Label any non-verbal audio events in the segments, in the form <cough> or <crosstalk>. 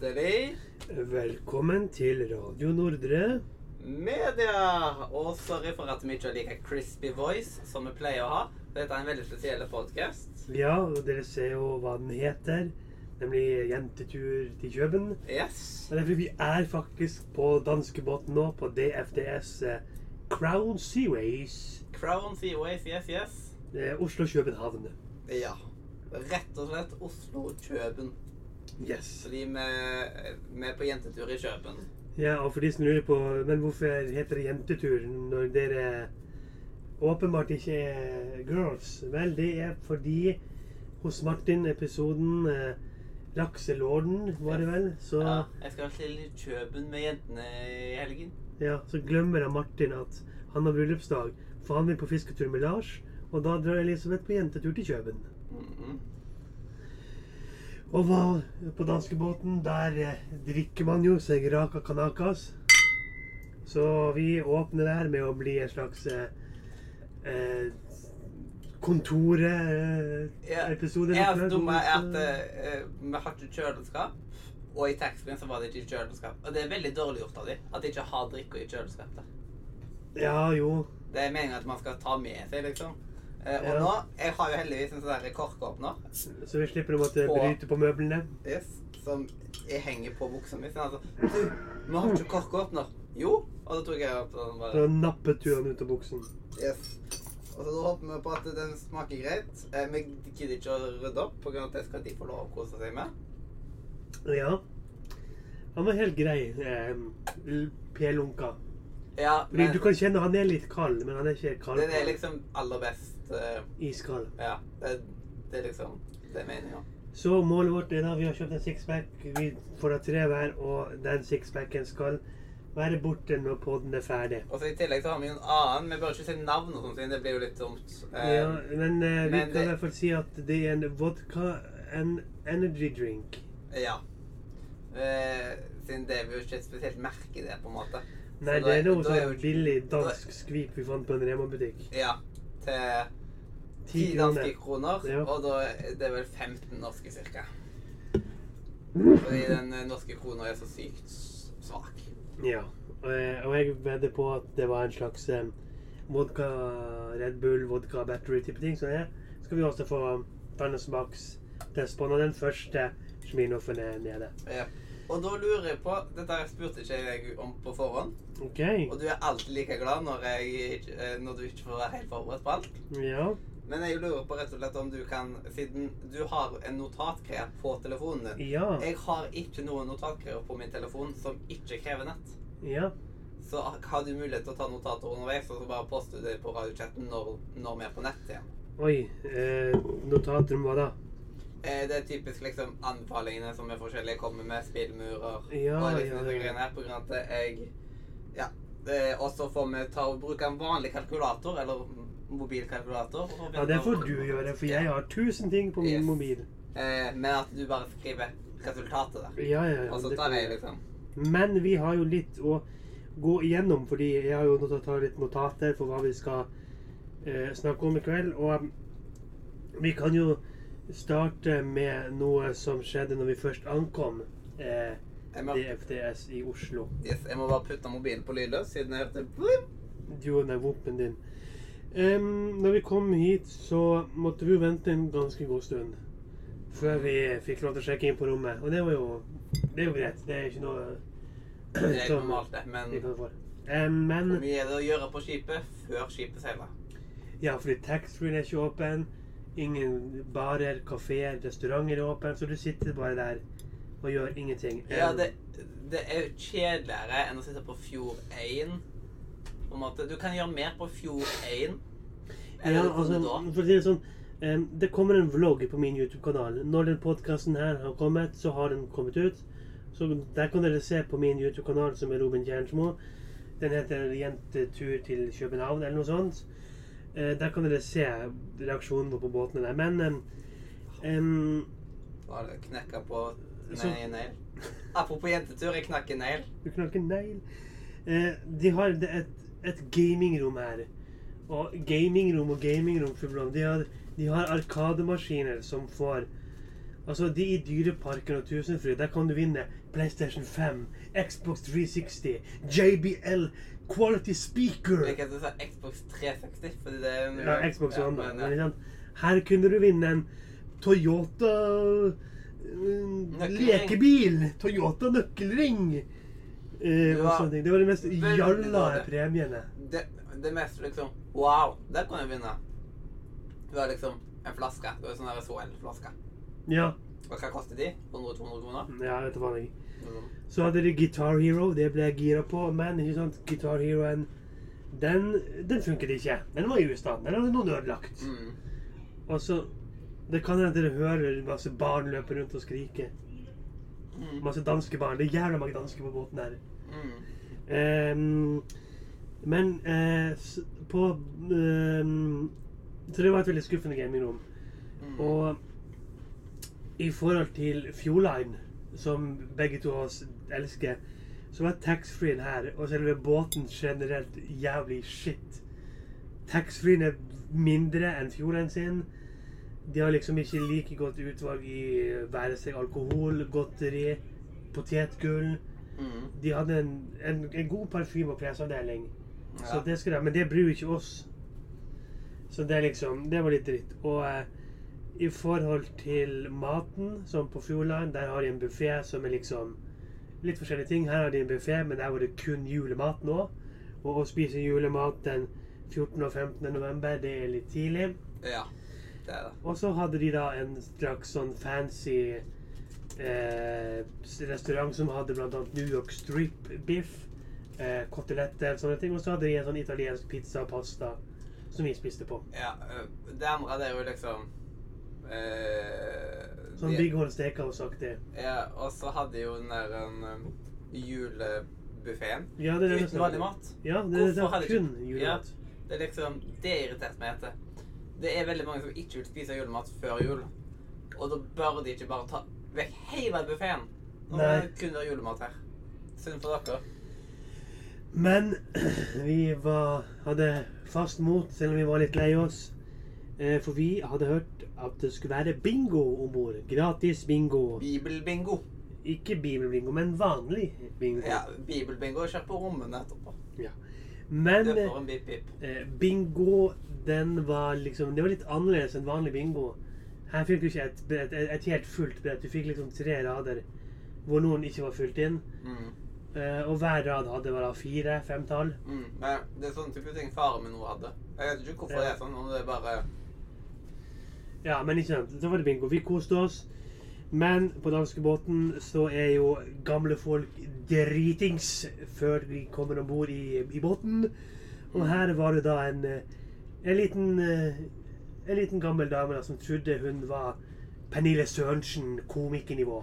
Hjertelig Velkommen til Radio Nordre. media! Og sorry for at vi ikke har like crispy voice som vi pleier å ha. Dette er en veldig spesiell podkast. Ja, og dere ser jo hva den heter. Nemlig Jentetur til Kjøben. Yes. Og det er fordi vi er faktisk på danskebåten nå, på DFDS eh, Crown Seaways. Crown Seaways, yes, yes. Oslo-København. Ja. Rett og slett Oslo-Kjøben. Yes. Fordi vi, vi er på jentetur i Kjøben. Ja, og for de som lurer på Men hvorfor heter det jentetur når dere åpenbart ikke er girls? Vel, det er fordi hos Martin, episoden eh, Lakselorden, var det vel, så Ja, jeg skal til Kjøben med jentene i helgen. Ja, så glemmer jeg Martin at han har bryllupsdag, for han vil på fisketur med Lars, og da drar Elisabeth på jentetur til Kjøben. Mhm. Og hva på danskebåten, der eh, drikker man jo seg raka kanakas. Så vi åpner der med å bli en slags eh, eh, Ja, kontorepisode. Jeg er dumme at eh, vi har ikke kjøleskap. Og i taxfree-en så var det ikke kjøleskap. Og det er veldig dårlig gjort av dem at de ikke har drikke i kjøleskapet. Ja, jo. Det er meningen at man skal ta med seg, liksom. Eh, og Ja. nå Jeg har jo heldigvis en sånn korkåpner Så vi slipper å måtte På- bryte på møblene. yes, som jeg henger på buksa mi. Altså, du, vi har ikke korkåpner. Jo. Og da tok jeg opp den bare. Da nappet du den ut av buksen. Yes. Og så da håper vi på at den smaker greit. Eh, vi gidder ikke å rydde opp, at det skal de få lov å kose seg med. Ja. Han var helt grei, eh, P-lunka. Ja, men du kan kjenne han er litt kald, men han er ikke kald. den er liksom aller best eh, Iskald. Ja. Det, det er liksom Det er meninga. Så målet vårt er da vi har kjøpt en sixpack. Vi får da tre hver, og den sixpacken skal være borte når podden er ferdig. Og så I tillegg så har vi en annen. Vi bør ikke si navn, og sånt, det blir jo litt dumt. Eh, Ja, men eh, vi men kan det- i hvert fall si at det er en vodka and energy drink. Ja. Eh, siden det er jo ikke et spesielt merke, det, på en måte. Nei, det er noe sånn billig dansk skvip vi fant på en Rema-butikk. Ja. Til 10 danske kroner, Ja. og da er det vel 15 norske. Mm. Fordi den eh, norske krona er så sykt svak. Ja. Og jeg, og jeg vedder på at det var en slags eh, vodka Red Bull, vodka battery-type ting. Så ja, skal vi også få Fannes Max test på når den første Schminoffen er nede. Ja. Og da lurer jeg på Dette spurte ikke jeg om på forhånd. OK. Og du er alltid like glad når, jeg, eh, når du ikke får være helt forberedt på alt. Ja. Men jeg lurer på rett og slett om du kan Siden du har en notatkrev på telefonen din. Ja. Jeg har ikke noen notatkrev på min telefon som ikke krever nett. Ja. Så har du mulighet til å ta notater underveis, og så bare poste det på radiochatten når, når vi er på nett igjen. Oi. Eh, notater om hva da? Eh, Det er typisk liksom anbefalingene som er forskjellige kommer med, spillmurer Ja, og liksom ja, ja. greiene her, på grunn av at jeg Ja. Og så får vi ta og bruke en vanlig kalkulator, eller mobilkalkulator. Ja, det får du gjøre, for jeg har tusen ting på min Yes. mobil. Eh, men at du bare skriver resultatet der. Ja, ja, ja. Og så tar jeg liksom Men vi har jo litt å gå igjennom, fordi jeg har jo nødt ta litt notater for hva vi skal eh, snakke om i kveld. Og um, vi kan jo starte med noe som skjedde når vi først ankom eh, må, DFDS i Oslo. yes, jeg må bare putte mobilen på lydløs, siden jeg hørte blip. Du og den våpen din. Um, når vi kom hit, så måtte vi vente en ganske god stund før vi fikk lov til å sjekke inn på rommet. Og det var jo Det er jo greit. Det er ikke noe Det er som normalt, det. Men. Em, men hvor mye er det å gjøre på skipet før skipet seiler? Ja, fordi taxfree er ikke åpen. Ingen barer, kafeer, restauranter er åpen, så du sitter bare der og gjør ingenting. Ja, det, det er jo kjedeligere enn å sitte på Fjord 1. På en måte. Du kan gjøre mer på Fjord 1 Eller ja, altså, for å si det sånn um, Det kommer en vlogg på min YouTube-kanal. Når den podkasten her har kommet, så har den kommet ut. Så der kan dere se på min YouTube-kanal, som er Robin Kjernsmo. Den heter 'Jentetur til København', eller noe sånt. Uh, der kan dere se reaksjonen på båtene der. Men um, um, Bare knekka på nei, nail. Apropos jentetur, jeg knakk en nail. Du knakker negl. Eh, de har et, et gamingrom her. Og gamingrom og gamingrom de har, de har arkademaskiner som får Altså, de i Dyreparken og Tusenfryd, der kan du vinne PlayStation 5, Xbox 360, JBL, Quality Speaker Jeg kan si Xbox 360, fordi det er Ja, Xbox og One, Ja, men, ja. Her kunne du vinne en Toyota. Lekebil. Toyota nøkkelring. Eh, Ja, sånne. Det var de mest jalla premiene. Det, det mest liksom Wow, der kan jeg vinne. Det var liksom en flaske. Det var sånn SHL-flaske. Ja, Og hva koster de? 100-200 kroner? ja vet du hva jeg Mm. Så hadde de Guitar Hero. Det ble jeg gira på. Men ikke sant, Guitar Heroen den, den funket ikke. Den var i USA. Den hadde noen ødelagt. Mm. Og så Det kan hende dere hører masse barn løpe rundt og skrike. Mm. Masse danske barn. Det er jævla mange dansker på båten her. Mm. Um, men uh, på um, Så det var et veldig skuffende gamingrom. Mm. Og i forhold til Fjordline, som begge to av oss elsker, så var taxfree-en her og selve båten generelt jævlig shit. Taxfree-en er mindre enn Fjordline sin. De har liksom ikke like godt utvalg i være seg alkohol, godteri, potetgull. Mm. De hadde en, en, en god parfyme- og klesavdeling. Så det skal de, men det bryr ikke oss. Så det liksom Det var litt dritt. Og eh, i forhold til maten, som på Fjordland, der har de en buffé som er liksom litt forskjellige ting. Her har de en buffé, men der var det kun julemat nå. Og å spise julemat den 14. og 15. november, det er litt tidlig. ja. Det da. Og så hadde de da en slags sånn fancy eh, restaurant som hadde annet New York strip biff, eh, koteletter og sånne ting. Og så hadde de en sånn italiensk pizza og pasta som vi spiste på. Ja, det andre det er jo liksom eh, Sånn de- Big Horn Steakhouse-aktig. Ja, og så hadde de jo den der um, julebuffeen. Ja, det det Uten vanlig mat. Ja, det, det Hvorfor er hadde kun julemat? Ja, Det er liksom, det irriterte meg etter. Det er veldig mange som ikke vil spise julemat før jul. Og da bør de ikke bare ta vekk hele buffeen. Nå må det kun være julemat her. Synd for dere. Men <clears throat> vi var, hadde fast mot, selv om vi var litt lei oss. Eh, For vi hadde hørt at det skulle være bingo om bord. Gratis bingo. Bibelbingo. Ikke bibelbingo, men vanlig bingo. Ja, bibelbingo kjører på rommene etterpå. Men Det eh, får en bip-bip. Eh, bingo, den var liksom Det var litt annerledes enn vanlig bingo. Her fikk du ikke et, brett, et, helt fullt brett. Du fikk liksom tre rader hvor noen ikke var fulgt inn. Mm. Uh, og hver rad hadde bare fire-fem tall. Mm. Det er sånn type ting faren min nå hadde. Jeg vet ikke hvorfor Ja. det er sånn, om det er bare Ja, men ikke sant. Så var det bingo. Vi koste oss. Men på danskebåten så er jo gamle folk dritings før de kommer om bord i, i båten. Og her var det da en, en liten eh, En liten gammel dame da, som trodde hun var Pernille Sørensen, komikernivå.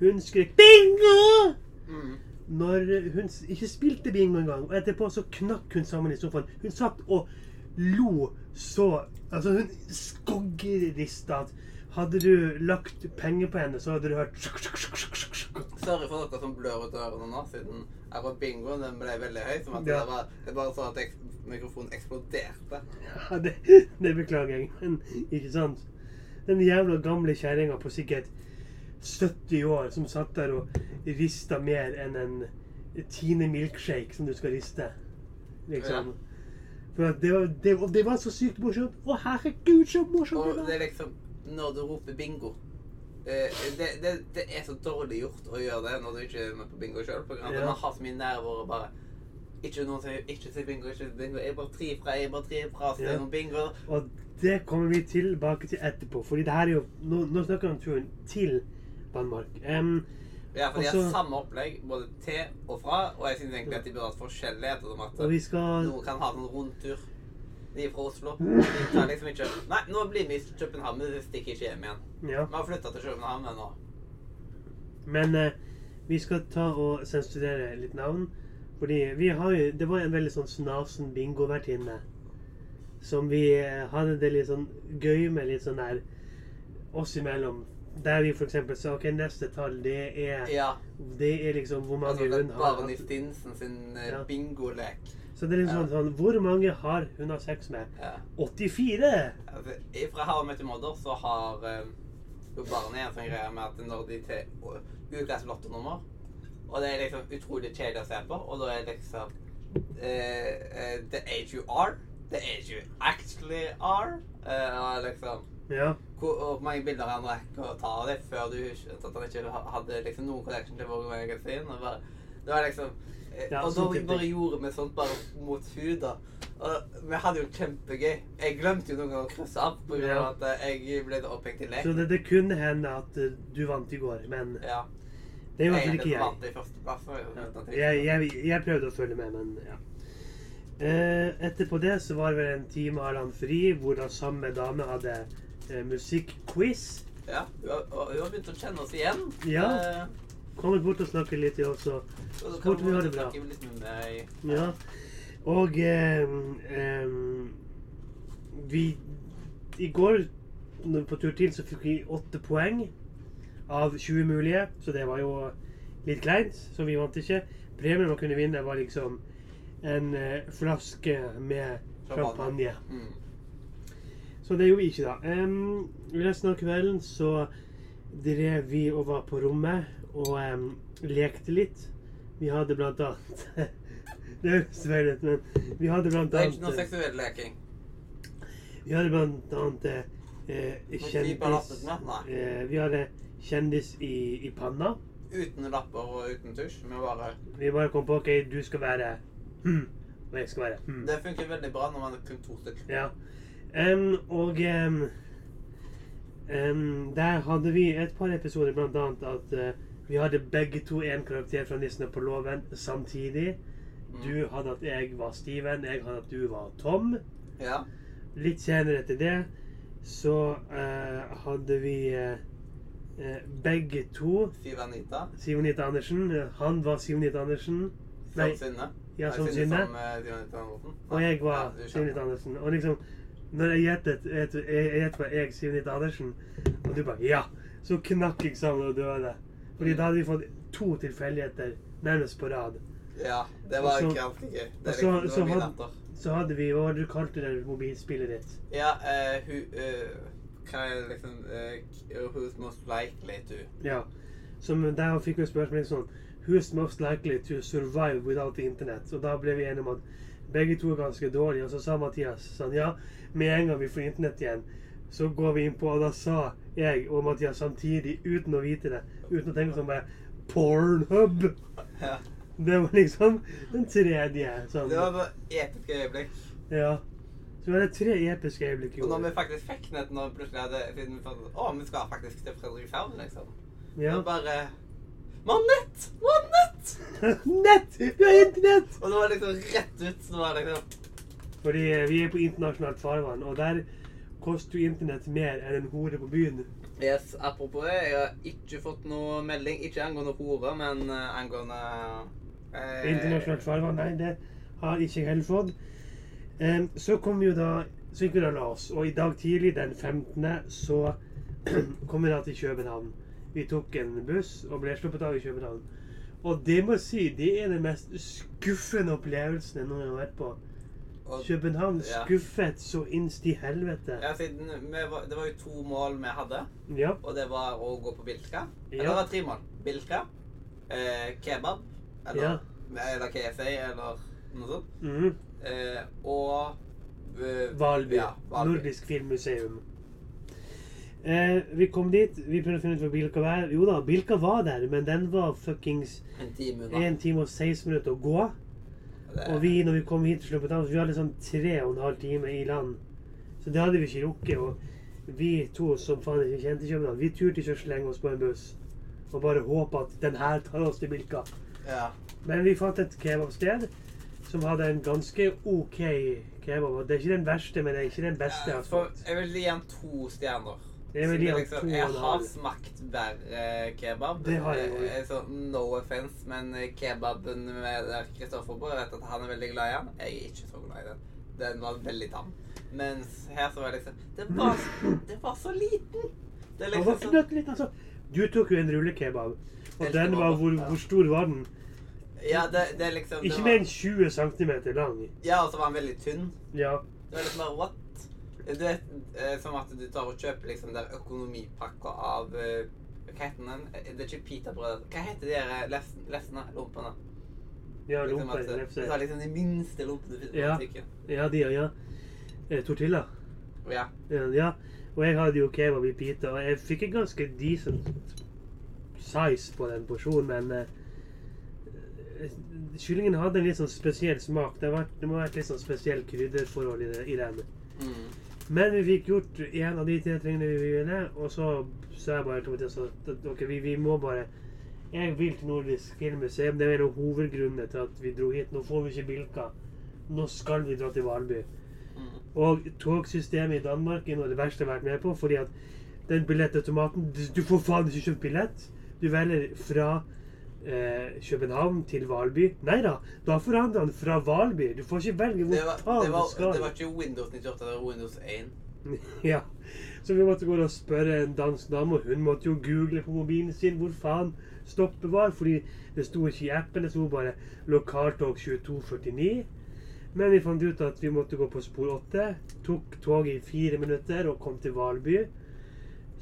Hun skrek 'bingo!' mm. når hun ikke spilte bingo engang. Og etterpå så knakk hun sammen i sofaen. Hun satt og lo så Altså, hun skoggerista at hadde du lagt penger på henne, så hadde du hørt Sorry for dere som blør ut ørene nå, siden akkurat bingoen den ble veldig høy. Som at Ja. det var jeg bare så at ek mikrofonen eksploderte. Ja, det, det beklager jeg, men ikke sant? Den jævla gamle kjerringa på sikkert 70 år som satt der og rista mer enn en Tine milkshake som du skal riste. Liksom. For det, var, det, det var så sykt morsomt. Å, herregud, så morsomt Og det er liksom Når du roper bingo det, det, det er så dårlig gjort å gjøre det når du ikke er med på bingo sjøl. Ja. Man har så mye nerver og bare Ikke noen sier 'ikke si bingo', ikke si bingo. Jeg bare tri fra, jeg bare tri fra. Så det Ja. er noen bingo. Og det kommer vi tilbake til etterpå. Fordi det her er jo Nå, nå snakker vi om turen til Danmark. Um, Ja, for de har samme opplegg både til og fra. Og jeg syns egentlig at de burde hatt forskjellighet. Som at vi skal noen kan ha en rundtur. De er fra Oslo. <laughs> De tar liksom ikke Nei, nå blir vi i København, men vi stikker ikke hjem igjen. Ja. Vi har flytta til København nå. Men eh, vi skal ta og sensurere litt navn. Fordi vi har jo Det var en veldig sånn snasen bingovertinne. Som vi eh, hadde det litt sånn gøy med litt sånn der oss imellom. Der vi f.eks. sa OK, neste tall, det er Ja. Det er liksom hvor mange Altså, hun har Barney. Stinsen sin eh, Ja. bingolek. Så det er liksom Ja. sånn, sånn Hvor mange har hun har sex med? Ja. 84! Altså, Fra her og med til modder, så har eh, jo barnet en sånn greie med at når de til ukas lottonummer Og det er liksom utrolig kjedelig å se på, og da er liksom uh, The age you are, the age you actually are. Uh, og liksom Ja. hvor, hvor mange bilder han rekker å ta av det før du at han ikke hadde liksom noen connection til Vogue Magasin. Og bare, det var liksom Ja, Og da vi bare gjorde vi sånt bare mot huda. Og vi hadde jo kjempegøy. Jeg glemte jo noen ganger å krysse av pga. Ja. at eh, jeg ble opphengt i lek. Så det, det kunne hende at eh, du vant i går, men Ja. det gjorde jeg ikke jeg. vant i første plass, Ja. jeg- Jeg, jeg, prøvde å følge med, men ja. Eh, etterpå det så var det vel en time halvannen fri, hvor da samme dame hadde eh, musikkquiz. Ja, og hun har begynt å kjenne oss igjen. Ja. Eh, Kommet bort og snakket litt, jeg også. så om vi har det bra. litt med meg. Ja. Og eh, eh, vi I går på tur til så fikk vi åtte poeng av 20 mulige, så det var jo litt kleint, så vi vant ikke. Premien man kunne vinne, var liksom en eh, flaske med champagne. Mm. Så det gjorde vi ikke, da. Um, resten av kvelden så drev vi og var på rommet og um, lekte litt. Vi hadde blant annet <laughs> Det høres feil ut, men vi hadde blant annet Det er ikke noe seksuell leking. Vi hadde blant annet eh, eh, kjendis eh, Vi hadde kjendis i, i panna. Uten lapper og uten tusj. Vi bare Vi bare kom på OK, du skal være hm, og jeg skal være hm. Det funker veldig bra når man er kun to stykker. Ja. Um, og um, um, der hadde vi et par episoder, blant annet at eh, vi hadde begge to en karakter fra Nissene på låven samtidig. Mm. Du hadde at jeg var Steven, jeg hadde at du var Tom. Ja. Litt senere etter det så uh, hadde vi eh, begge to Siv Anita. Siv-Anita Andersen. Han var Siv-Anita Andersen. Nei, Som sinne. ja, Synne sinne. Og jeg var Ja. Siv-Anita Andersen. Og liksom, når jeg gjettet jeg gjettet var jeg Siv-Anita Andersen, og du bare ja, så knakk jeg sammen og døde. Fordi da hadde vi fått to tilfeldigheter nærmest på rad. Ja, det var ikke så- ganske gøy. Det, så- liksom, det var min had- Så hadde vi var du kalte det mobilspillet ditt? Ja, uh, hun uh, Hva er det liksom uh, Who's most likely to Ja. Som der fikk vi spørsmål sånn Who's most likely to survive without the internet? Og da ble vi enige om at begge to er ganske dårlige. Og så sa Mathias sånn Ja, med en gang vi får internett igjen, så går vi inn på Og da sa jeg og Mathias samtidig, uten å vite det, uten å tenke sånn bare Pornhub! Ja. Det var liksom den tredje sånn. Det var et episk øyeblikk. Ja. Så vi hadde tre episke øyeblikk Og når vi faktisk fikk nett nå plutselig hadde Siden vi fant Å, vi skal faktisk til Fredrikshavn, liksom. Ja. Og bare Vi har nett! Vi har nett! <laughs> Nett! Vi har internett! Og det var liksom rett ut. Så det var liksom Fordi vi er på internasjonalt farvann, og der koster jo internett mer enn en hore på byen. Yes, apropos det, jeg har ikke fått noe melding. Ikke angående hore, men eh, angående eh, Internasjonalt farvann, nei, det har ikke jeg heller fått. Um, så kom vi jo da Så gikk vi da la oss, og i dag tidlig, den 15., så <clears throat> kom vi da til København. Vi tok en buss og ble sluppet av i København. Og det må jeg si, det er den mest skuffende opplevelsen jeg noen gang har vært på. Og- København Ja. skuffet så innst i helvete. Ja, var, Det var jo to mål vi hadde, Ja. og det var å gå på Bilka. Eller Ja. det var tre mål. Bilka, eh, kebab, eller, eller KFA eller noe sånt. Mhm. Eh, og eh, Valby. Ja, Valby. Nordisk Filmmuseum. Eh, vi kom dit. Vi prøvde å finne ut hvor Bilka var. Jo da, Bilka var der, men den var fuckings En time en 1 time og 16 minutter å gå. Og vi, når vi kom hit, til så vi hadde sånn tre og en halv time i land. Så det hadde vi ikke rukket. Og vi to som faen ikke kjente København, vi turte ikke å slenge oss på en buss og bare håpe at den her tar oss til Bilka. Ja. Men vi fant et kebabsted som hadde en ganske OK kebab. Det er ikke den verste, men det er ikke den beste jeg har fått. jeg vil gi han to stjerner. Jeg er vel han liksom, to jeg har smakt verre kebab. Det har jeg Eh, også. eh, Så no offense, men kebaben med Kristoffer på, jeg vet at han er veldig glad i den. Jeg er ikke så glad i den. Den var veldig tam. Mens her så var det liksom Det var, det var så liten! Det var liksom knøtt altså. Du tok jo en rullekebab. Og den var hvor, hvor stor var den? Ja, det, det liksom det Ikke mer enn 20 cm lang. Ja, og så var den veldig tynn. Ja. Det var liksom bare what? Du vet, eh, som at du tar og kjøper liksom der økonomipakka av eh, Hva heter den? Eh, Det er ikke pitabrød. Hva heter de der lefs- lefsene? Lompene? Ja, Liksom lomper, at, Du tar liksom de minste lompene du finner på Ja. butikken. Ja, de, ja. Eh, tortilla. Ja. Ja. Og jeg hadde jo kebab i pita, og jeg fikk en ganske decent size på den porsjonen, men eh, Kyllingen hadde en litt sånn spesiell smak. Det, var, det må ha vært litt sånn spesiell krydderforhold i, det, i den. Mm. Men vi fikk gjort en av de tre tingene vi ville, og så sa jeg bare til Mathias at at, vi, vi må bare Jeg vil til Nordisk Filmmuseum. Det er en av hovedgrunnene til at vi dro hit. Nå får vi ikke Bilka. Nå skal vi dra til Valby. Og togsystemet i Danmark er noe av det verste jeg har vært med på. Fordi at den billettautomaten du får faen ikke kjøpt billett. Du velger fra eh, København til Valby. Nei da, da forandrer han fra Valby. Du får ikke velge hvor Det, var, faen det, var, du skal. det var ikke Windows 98, det var Windows 1. <laughs> Ja. Så vi måtte gå og spørre en dansk dame, og hun måtte jo google på mobilen sin hvor faen stoppet var. Fordi det sto ikke i appen, det sto bare 'Lokaltog 2249'. Men vi fant ut at vi måtte gå på spor 8. Tok toget i fire minutter og kom til Valby.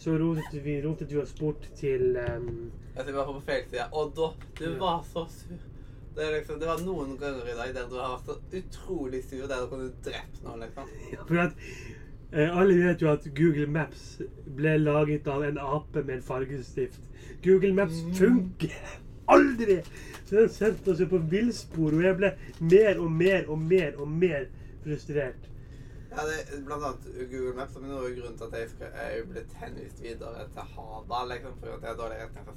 Så rotet vi, rotet vi oss bort til um, vi var på feil side. Og da Du Ja. var så sur. Det, liksom, det var noen ganger i dag der du har vært så utrolig sur der du kunne drept noen, liksom. <laughs> For at eh, alle vet jo at Google Maps ble laget av en ape med en fargestift. Google Maps Mm. funker aldri! Så den sendte oss jo på villspor, og jeg ble mer og mer og mer og mer frustrert. Ja, det blant annet Google Maps som er noe grunn til at jeg skal, er blitt henvist videre til Hava, liksom, for at jeg har dårlig retning.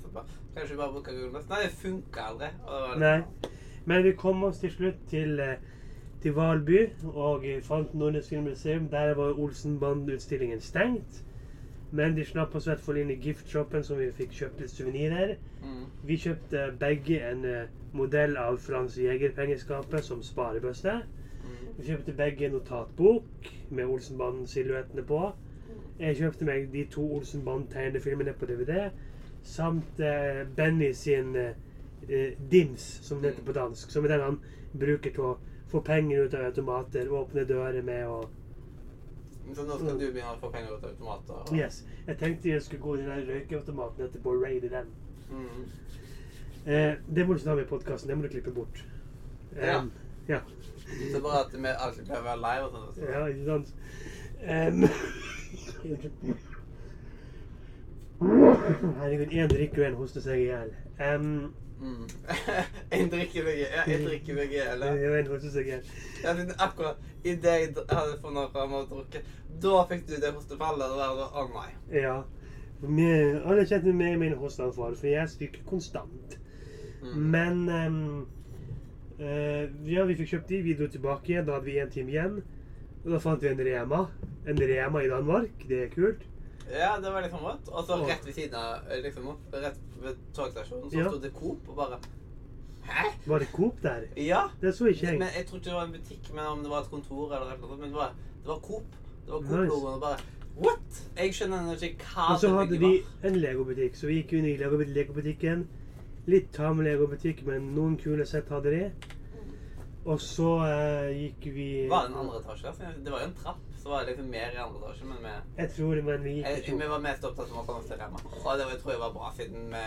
Kan ikke bare bruke Google Maps? Nei, det funker aldri. Det Nei. Men vi kom oss til slutt til, eh, til Valby og fant Nordnes Filmmuseum. Der var Olsenband-utstillingen stengt. Men de slapp oss i hvert fall inn i giftshoppen, som vi fikk kjøpt litt suvenirer. Mm. Vi kjøpte begge en eh, modell av Frans Jæger-pengeskapet som sparebøsse. Mm. Vi kjøpte begge en notatbok med Olsenband-silhuettene på. Jeg kjøpte meg de to Olsenband-tegnefilmene på DVD. Samt eh, Benny sin eh, eh, Dims, som det heter på dansk. Som er den han bruker til å få penger ut av automater, åpne dører med og Så nå skal du begynne å få penger ut av automater? og- Yes. Jeg tenkte jeg skulle gå i den der røykeautomaten etterpå og raide den. Mm. Eh, det må du ikke ta med i podkasten. Det må du klippe bort. Ja. Ja. Så bare at vi alltid pleier å være live og sånn. Ja, ikke sant? Um, <laughs> Herregud, én drikker og én hoster seg i hjel. Um, Mm. <laughs> en drikker meg ja, en drikker meg eller? og en hoster seg i hjel. Ja, akkurat idet jeg hadde funnet fram og drukket, da fikk du det hostefallet. Og da var det, å nei. Ja. Vi- Alle kjente meg i min hosteanfall, for jeg er syk konstant. Mm. Men em, eh, Ja, vi fikk kjøpt de. Vi dro tilbake igjen. Da hadde vi én time igjen. Og da fant vi en Rema. En Rema i Danmark. Det er kult. Ja, det var liksom rått. Og så rett ved siden av, eh, liksom rett ved togstasjonen, så Ja. sto det Coop og bare Hæ? Var det Coop der? Ja. Det så ikke jeg. Men jeg tror ikke det var en butikk, men om det var et kontor eller noe sånt. Men det var, det var Coop. Det var Coop-logoen og bare What? Jeg skjønner ikke hva Og så hadde vi var. en legobutikk, så vi gikk inn i Lego- legobutikken. Litt tam legobutikk, men noen kule sett hadde de. Og så eh, gikk vi Var det en andre etasje? Altså, det var jo en trapp, så var det liksom mer i andre etasje, men vi Jeg tror det, men vi gikk Jeg, vi var mest opptatt av å komme oss til Rema. Og det var, jeg tror jeg var bra, siden vi,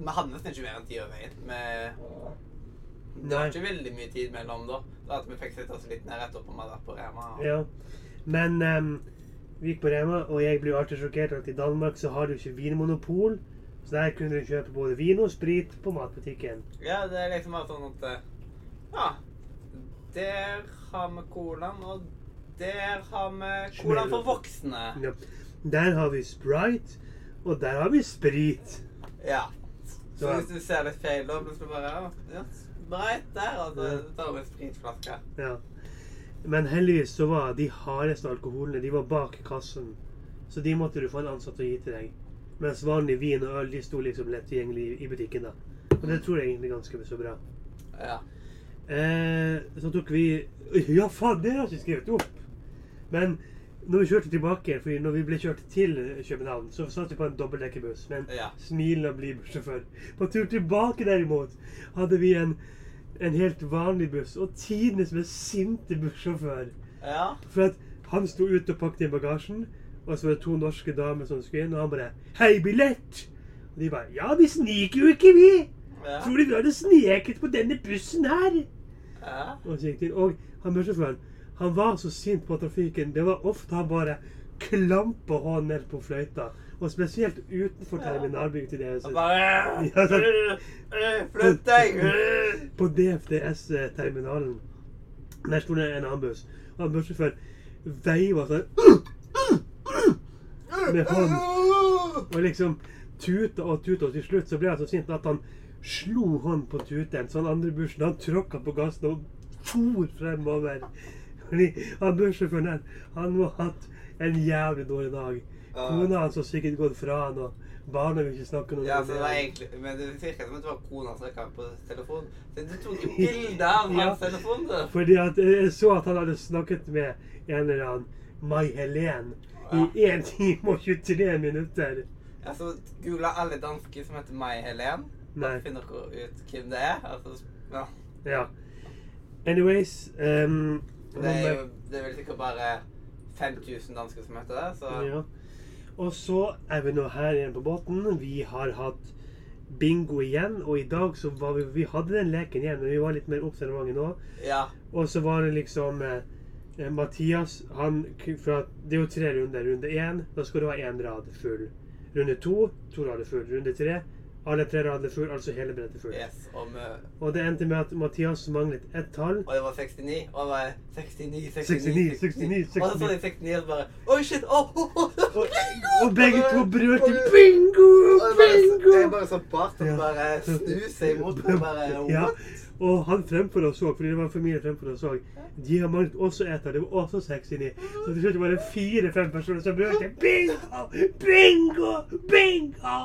vi hadde nesten ikke mer enn tid over veien. Vi, det var ikke veldig mye tid mellom da. Da at vi fikk sitte oss litt ned rett etterpå med det på Rema. og- Ja. Men um, vi gikk på Rema, og jeg blir alltid sjokkert at i Danmark så har du ikke vinmonopol. Så der kunne du kjøpe både vin og sprit på matbutikken. Ja, det er liksom bare sånn at eh, Ja. Der har vi colaen, og der har vi colaen for voksne. Ja. Der har vi Sprite, og der har vi sprit. Ja. Så hvis du ser litt feil, da plutselig bare Ja, Sprite der, og så tar vi spritflaske. Ja. Men heldigvis så var de hardeste alkoholene de var bak kassen. Så de måtte du få en ansatt å gi til deg. Mens vanlig vin og øl de sto liksom lett tilgjengelig i butikken. da. Og det tror jeg egentlig ganske så bra. Ja. Eh, så tok vi Ja, faen, det har jeg ikke skrevet opp! Men når vi kjørte tilbake, fordi når vi ble kjørt til København, så satt vi på en dobbeltdekkerbuss med en Ja. smilende blid bussjåfør. På tur tilbake derimot hadde vi en, en helt vanlig buss, og tidenes mest sinte bussjåfør. Ja. For at Han sto ute og pakket inn bagasjen, og så var det to norske damer som skulle inn, og han bare 'Hei, billett!' Og de bare 'Ja, vi sniker jo ikke, vi! Ja. Tror du vi hadde sneket på denne bussen her?' Ja. Og så gikk de inn. Og han bussjåføren, han var så sint på trafikken. Det var ofte han bare klampa hånden ned på fløyta. Og spesielt utenfor terminalbygget til Ja, sånn. «Øh, Flytt deg! øh». På DFDS-terminalen. Der sto det en annen buss. Og han bussjåføren veiva sånn med hånden. Og liksom tuta og tuta, og til slutt så ble han så sint at han slo hånden på tuten. Så han andre bussen han tråkka på gassen og for fremover. Fordi han bussjåføren der, han må ha hatt en jævlig dårlig dag. Kona hans har sikkert gått fra han, og barna vil ikke snakke noe Ja, om det var egentlig Men det virka som det var kona som snakka på telefon. Så du tok jo <laughs> bilde av Ja. hans telefon, du. Fordi at jeg så at han hadde snakket med en eller annen Mai Helen i 1 time og 23 minutter. Ja, så googla alle dansker som heter Mai Helen. Nei. Finner dere ut hvem det er. Altså, ja. Ja. Anyways um, Det er jo det er vel sikkert bare 5000 dansker som heter det, så ja. Og så er vi nå her igjen på båten. Vi har hatt bingo igjen, og i dag så var vi Vi hadde den leken igjen, men vi var litt mer observante nå. ja. Og så var det liksom eh, Mathias han, for Det er jo tre runder. Runde én, da skal du ha én rad full. Runde to, to rader full. Runde tre, alle tre rader full, altså hele brettet full. Yes. Og, med, Og det endte med at Mathias manglet ett tall. og det var 69. Og det var 69, 69, 69, 69, Og så sa de 69 og bare Oi, shit! Oh, oh, oh, Og, bingo! og begge to brølte bingo, bingo! og det! Jeg bare så bart og Ja. bare snuser imot meg. Bare Ja. Og han fremfor oss òg, fordi det var en familie fremfor oss òg. De har manglet også eter. Det var også 69. Så til slutt var det fire-fem personer som brølte bingo! Bingo! Bingo!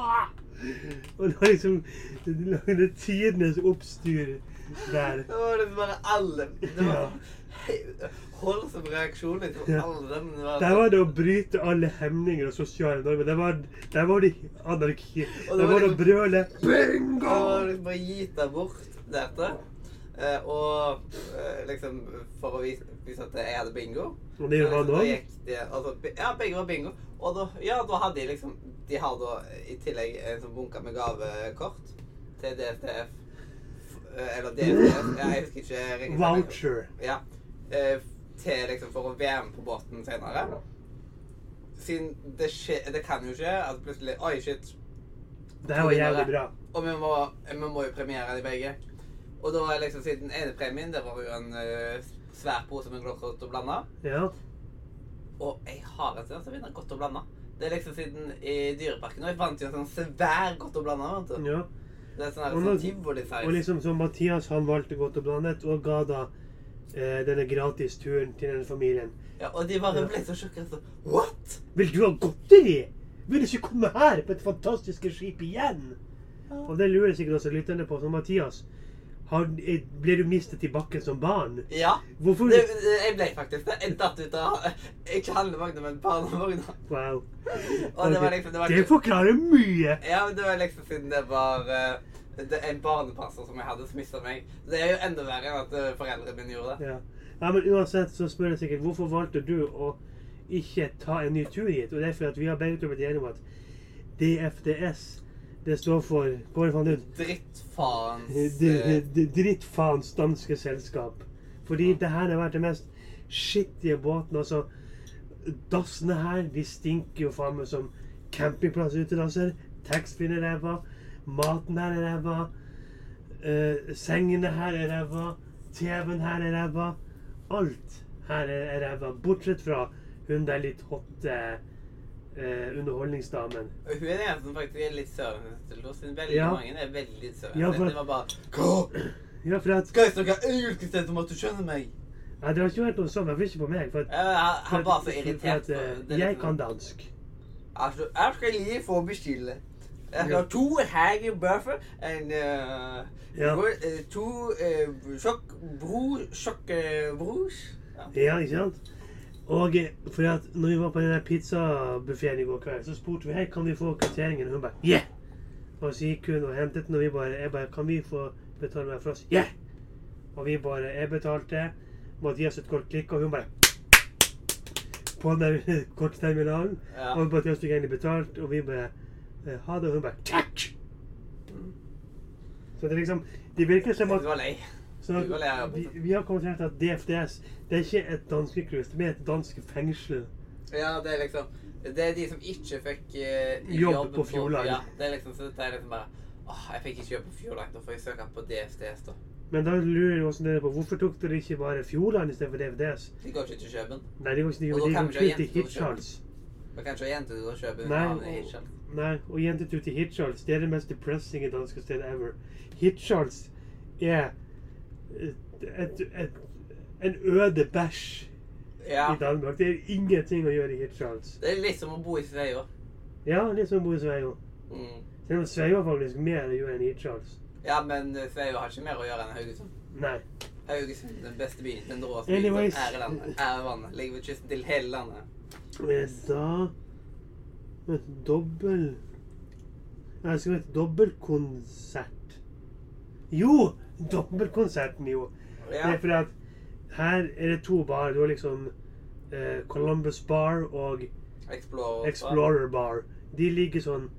Og det var liksom Det lagde tidenes oppstyr der. Det var liksom bare alle Det var he- voldsom reaksjon liksom. Ja. Dem. Det var, Der var det å bryte alle hemninger og sosiale normer. Der var, der var det anarki. Og det Der var det å brøle bingo! Det var liksom bare gitt deg bort dette. Eh, og eh, liksom for å vise, vise at jeg hadde bingo. Og de var Da altså, ja, begge var bingo. Og da, ja, da hadde de liksom De har da i tillegg en sånn bunke med gavekort til DFTF. eh, Eller DFTF, ja, jeg husker ikke riktig. Voucher. Ja. Eh, til liksom for å være med på båten senere. Siden det skjer Det kan jo skje at plutselig Oi, shit. Det var jævlig bra. Og vi må, vi må jo premiere de begge. Og da er liksom siden ene premien, det var jo en uh, svær pose med godt og blanda. Ja. Og jeg har en tendens til å vinne godt og blanda. Det er liksom siden i Dyreparken. Og jeg vant jo en sånn svær godt og blanda. ja. Det er sånn sånn tivoli-size. Og liksom så Mathias han valgte godt og blandet og ga da eh, denne gratis turen til denne familien. Ja, og de bare ble så sjokkert. så, What?! Vil du ha godteri? Vil du ikke komme her på et fantastisk skip igjen? Ja. Og det lurer sikkert også lytterne på. Så Mathias, har, ble du mistet i bakken som barn? Ja. Hvorfor? Det, jeg ble faktisk det. Jeg datt ut av Ikke handlevogna, men barnevogna. Wow. Og det var liksom det var, Det forklarer mye. Ja, men det var liksom siden det var eh, det en barnepasser som jeg hadde som mista meg. Det er jo enda verre enn at eh, foreldrene mine gjorde det. Ja. ja, men uansett så spør jeg sikkert hvorfor valgte du å ikke ta en ny tur hit? Og det er fordi vi har begge to blitt enige om at DFDS, det står for det faen ut? Drittfaens Drittfaens danske selskap. Fordi det her har vært det mest skittige båten. Altså, dassene her, de stinker jo faen meg som campingplass utedasser. Taxfree er ræva. Maten her er ræva. Uh, sengene her er ræva. TV-en her er ræva. Alt her er er ræva. Bortsett fra hun der litt hotte eh, underholdningsdamen. Og hun er den eneste som faktisk er litt. Siden veldig Ja. mange er veldig søvnløse. Ja, for- Det var bare Hva? Ja, for at Skal jeg snakke engelsk istedenfor at du skjønner meg? ja, Det har ikke vært noe sånn, Iallfall ikke på meg. For at, Ja, han, han var så for at, irritert. for at, er jeg kan dansk. Altså, jeg skal lige få bestille. Jeg har to ha Buffer en uh, Ja. to uh, sjokk bro, sjokk uh. Ja. Ja, ikke sant? Og for at når vi var på den der pizzabuffeen i går kveld, så spurte vi hei, kan vi få kvitteringen. Og hun bare yeah! Og så gikk hun og hentet den, og vi bare jeg bare, kan vi få betale hver for oss? Yeah! Og vi bare jeg betalte. Mathias et kort klikk, og hun bare på den der <laughs> kortterminalen. Ja. Og Mathias fikk egentlig betalt, og vi bare eh, ha det, og hun bare takk! Mm. Så det er liksom Det virker som Du at var lei. Så Vi av vi, har kommet frem til at DFDS det er ikke et danskecruise, det er et dansk fengsel. Ja, det er liksom Det er de som ikke fikk uh, Jobb på Fjordland. Ja, det er liksom så det er liksom bare Åh, jeg fikk ikke jobb på Fjordland, da får jeg søke på DFDS, da. Men da lurer jeg også dere på hvorfor tok dere ikke bare Fjordland istedenfor DFDS? De går ikke til Kjøben. Nei, de går ikke Og da de går kun til til Hitchhals. Da kan ikke jenter gå og kjøpe Nei, og- Hitchell. Nei, og jentetur til Hitchhals, det er det mest depressing danske stedet ever. Hitchhals er et, et, en øde bæsj Ja. i Danmark. Det er ingenting å gjøre i Hitchhals. Det er litt som å bo i Sveio. Ja, litt som å bo i Sveio. Mm. Selv om Sveio har faktisk mer å gjøre enn Hitchhals. Ja, men eh, Sveio har ikke mer å gjøre enn Haugesund. Nei. Haugesund, den beste byen, den råeste byen Anyways. i landet. Er vannet. Ligger ved kysten til hele landet. Jeg sa et dobbel Jeg skal ha et dobbeltkonsert. Jo! Det Ja. er fordi at her er det to bar. Du har liksom eh, Columbus Bar og Explorer. Explorer Bar. De ligger sånn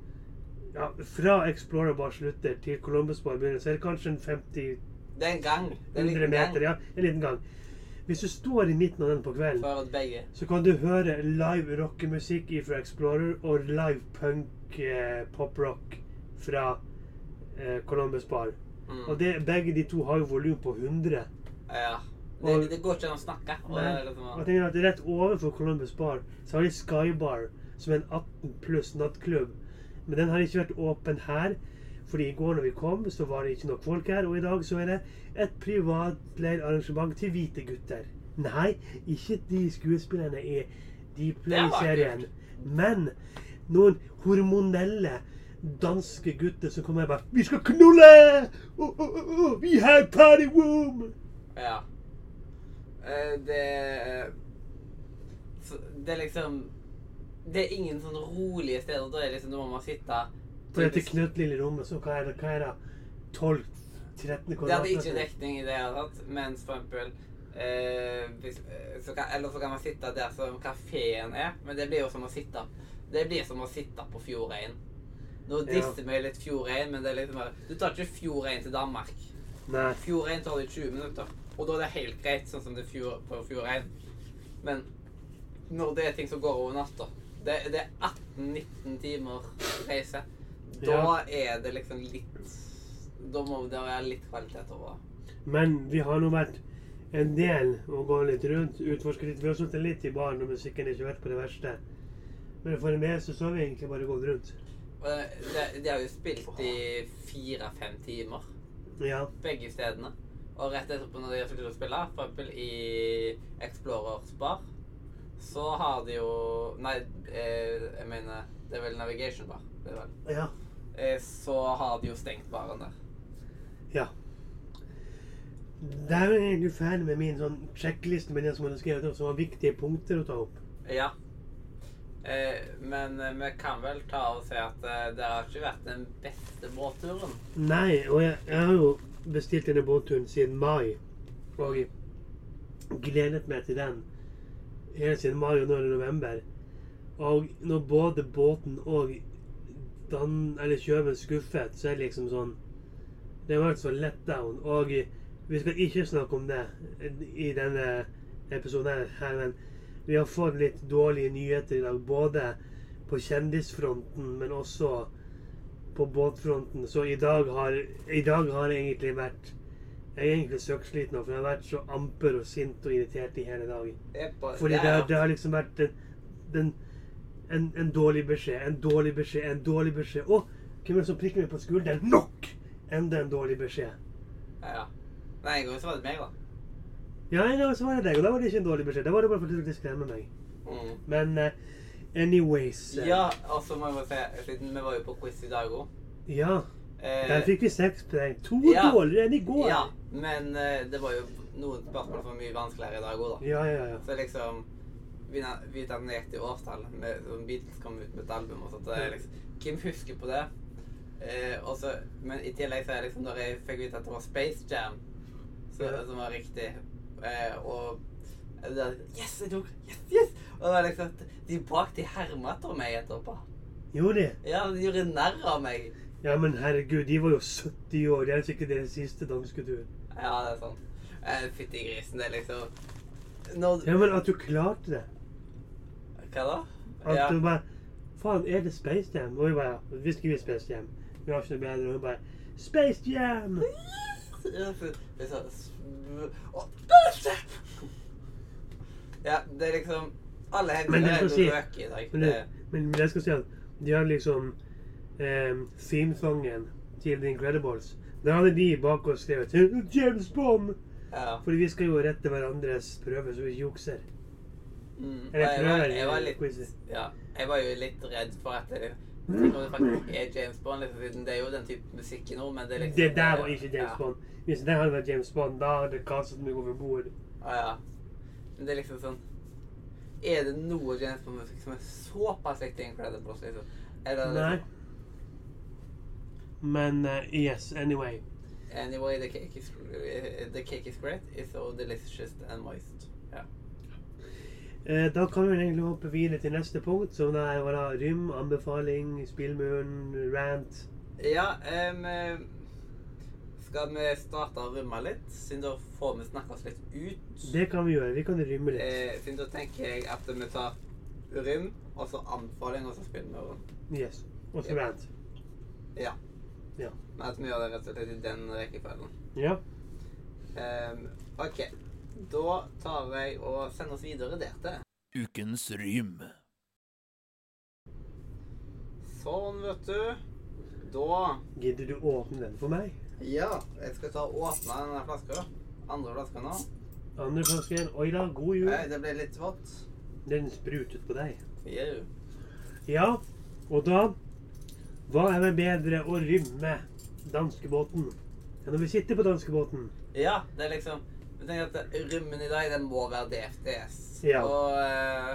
ja, Fra Explorer Bar slutter til Columbus Bar begynner, så er det kanskje en 50 Det er en gang. Det er en 100 meter, gang. Ja, en liten gang. Hvis du står i midten av den på kvelden, så kan du høre live rockemusikk fra Explorer og live punk eh, poprock fra eh, Columbus Bar. Mm. Og det, begge de to har jo volum på 100. Ja. Og- Det, det går ikke an å snakke. Og det Nei. liksom, Og tenker at Rett overfor Columbus Bar så har de Skybar, som er en 18 pluss nattklubb. Men den har ikke vært åpen her, fordi i går når vi kom, så var det ikke nok folk her. Og i dag så er det et privatleid arrangement til hvite gutter. Nei, ikke de skuespillerne i Deep Play-serien. Men noen hormonelle danske gutter som kommer og bare 'Vi skal knulle! Oh, oh, oh, oh, vi har party room!' Ja. Eh, Det Det er liksom Det er ingen sånn rolige steder. Da er liksom, da må man sitte På dette knøttlille rommet, så hva er det? Hva er det? 12-13 Det hadde ikke dekning i det hele tatt, mens for eksempel eh, hvis, eh, så kan, Eller så kan man sitte der som kafeen er, men det blir jo som å sitte Det blir som å sitte på Fjordein. Nå disser vi litt Fjordein, men det er litt mer Du tar ikke Fjordein til Danmark. Nei. Fjordein tar det 20 minutter, og da er det helt greit, sånn som det er fjord, på Fjordein. Men når det er ting som går over natta Det, det er 18-19 timer reise. Da er det liksom litt Da må det være litt kvalitet over. Men vi har nå vært en del og gå litt rundt, utforske litt. Vi har sittet litt i baren og musikken har ikke vært på det verste. Men for det meste så har vi egentlig bare gått rundt. De har jo spilt i fire-fem timer, Ja. begge stedene. Og rett etterpå, når de har sluttet å spille, eksempel i Explorers Bar, så har de jo Nei, eh, jeg mener Det er vel Navigation Bar. Det er vel. Ja. Eh, så har de jo stengt baren der. ja. Der er du ferdig med min sånn sjekkliste med det som jeg har skrevet som var viktige punkter å ta opp. Ja. Eh, men eh, vi kan vel ta og si at eh, det har ikke vært den beste båtturen. Nei, og jeg, jeg har jo bestilt denne båtturen siden mai. Og gledet meg til den helt siden mai og nå er det november. Og når både båten og Dan, eller kjøpen skuffet, så er det liksom sånn Det har vært så let down. Og vi skal ikke snakke om det i denne episoden her, men vi har fått litt dårlige nyheter i dag. Både på kjendisfronten, men også på båtfronten. Så i dag har, i dag har jeg egentlig vært Jeg er egentlig søksliten nå, for jeg har vært så amper og sint og irritert i hele dag. Fordi det, har- det har liksom vært den, den en, en dårlig beskjed, en dårlig beskjed, en dårlig beskjed. Å, hvem er det som prikker meg på skulderen? Nok! Enda en dårlig beskjed. Ja. Nei, en går så var det meg, da. Ja, en gang så var det deg, og da var det ikke en dårlig beskjed. Da var det bare fordi du ville skremme meg. Mm. Men eh, anyways eh, Ja, og så må jeg bare si, siden vi var jo på quiz i dag òg ja. Der fikk vi seks poeng. To ja. dårligere enn i går. Ja, men eh, det var jo noen spørsmål som var mye vanskeligere i dag òg, da. ja, ja. ja. Så liksom Vi, vi i årstall. Med, Beatles kom ut med et album, og sånt. Så liksom, Hvem husker på det? Eh, og men i tillegg så er liksom når jeg fikk vite at det var Space Jam så, som var riktig, eh, og det der, Yes, jeg tok! Yes, yes! Og det var liksom De bak de herma etter meg etterpå. Gjorde de? Ja, de gjorde narr av meg. Ja, men herregud, de var jo 70 år. Det er sikkert deres siste dansketur. Ja, det er sånn. Eh, Fytti grisen, det er liksom Når Ja, men at du klarte det. Hva da? At Ja. du bare Faen, er det Space Jam? Og jeg bare Vi skriver Space Jam. Vi har ikke noe bedre. Og hun bare Space Jam! Ja, Ja, det er liksom Alle hendene er si- røke i dag. Men, Det, det, men jeg skal si at de har liksom eh, themesongen til The Incredibles. Der hadde de bak oss skrevet James Bond! ja. Fordi vi skal jo rette hverandres prøver, så vi jukser. Mm. Jeg, var, jeg, var litt, ja, jeg var jo litt redd for at det, Tenk om det faktisk er James Bond, liksom, det er jo den type musikk nå, men det er liksom Det der var ikke James ja. Bond. Hvis det hadde vært James Bond, da hadde det kastet meg over bord. Ah, ja. Men det er liksom sånn Er det noe James Bond-musikk som er såpass likt Incredibles, liksom? Er det Nei. liksom Men uh, yes, anyway. Anyway, the cake is uh, the cake is great. It's so delicious and moist. Eh, da kan vi egentlig hoppe videre til neste punkt, som er hva da rym, anbefaling, spillmuren, rant. Ja, eh, skal vi starte å rymme litt, siden da får vi snakke oss litt ut. Det kan vi gjøre. Vi kan rymme litt. Eh, siden da tenker jeg at vi tar rym, og så anbefaling, og så spillmuren. Yes. Og så Ja. rant. Ja. Ja. Men at vi gjør det rett og slett i den rekkefølgen. Ja. Em, OK. Da tar jeg og sender oss videre der til. Ukens rym. Sånn, vet du. Da Gidder du åpne den for meg? Ja, jeg skal ta og åpne denne flaska. Andre flaska nå. Andre flasken. Oi da, god jul. Nei, det ble litt vått. Den sprutet på deg. Jau. Ja, og da Hva er det bedre å rymme danskebåten enn når vi sitter på danskebåten? Ja, det er liksom tenker at Rymmen i dag, den må være DFDS. Ja. Og eh,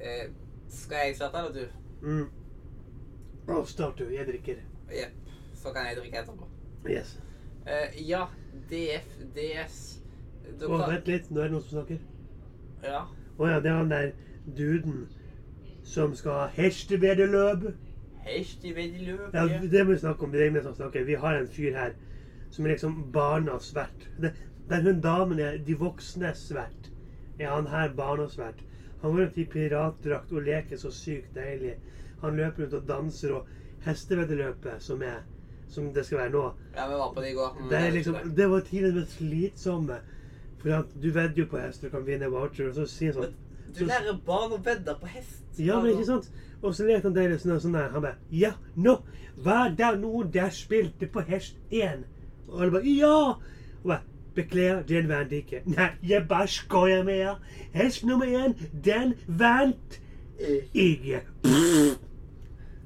eh, Skal jeg starte, eller du? Mm. Oh, start du. Jeg drikker. Jepp. Så kan jeg drikke etterpå. Yes. Eh, ja, DFDS Å, oh, vent litt. Nå er det noen som snakker. Ja. Å ja, det er han der duden som skal ha hesteveddeløp. Hesteveddeløp. Ja, det må vi snakke om. Det er ingen som snakker. Vi har en fyr her som er liksom barnas vert. Det, der hun damen er de voksnes vert, er han her barnas vert. Han går rundt i piratdrakt og leker så sykt deilig. Han løper rundt og danser og hesteveddeløpet som er som det skal være nå. Ja, vi var på det i går. Det, er liksom, det var tidligere mest slitsomme. For at du vedder jo på hest og kan vinne voucher, og så sier han sånn Du lærer barn å vedde på hest. Ja, men ikke sant? Og så lekte han deilig sånn, sånn der. Han bare Ja, nå var det noen der spilte på hest 1? Og alle bare Ja! Og bare Beklager, den vant ikke. Nei, jeg bare skoier med deg. Hest nummer én, den vant ikke.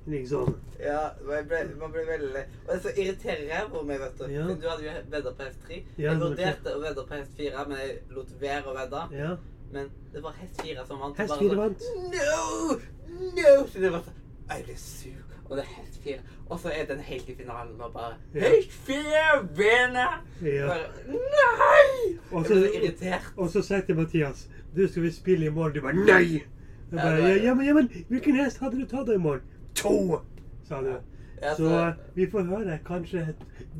Liksom. Ja, man ble, man ble veldig lei. Og det så irriterer jeg på meg, vet du. Ja. Du hadde jo vedda på hest 3. Ja, jeg vurderte å vedde på hest 4, men jeg lot være å vedde. Ja. Men det var hest 4 som vant. Hest Bare fire sånn, vant. No! No! Så det var sånn Jeg ble sur. Og det er helt 4. Og så er den helt i finalen og bare. Hest 4 vinner! Ja. Nei! Og så, irritert. og så sa jeg til Mathias Du, skal vi spille i morgen? Du bare Nei! Jeg bare, ja, ja, men, ja, men hvilken hest hadde du tatt i morgen? To! Sa du. Så vi får høre. Kanskje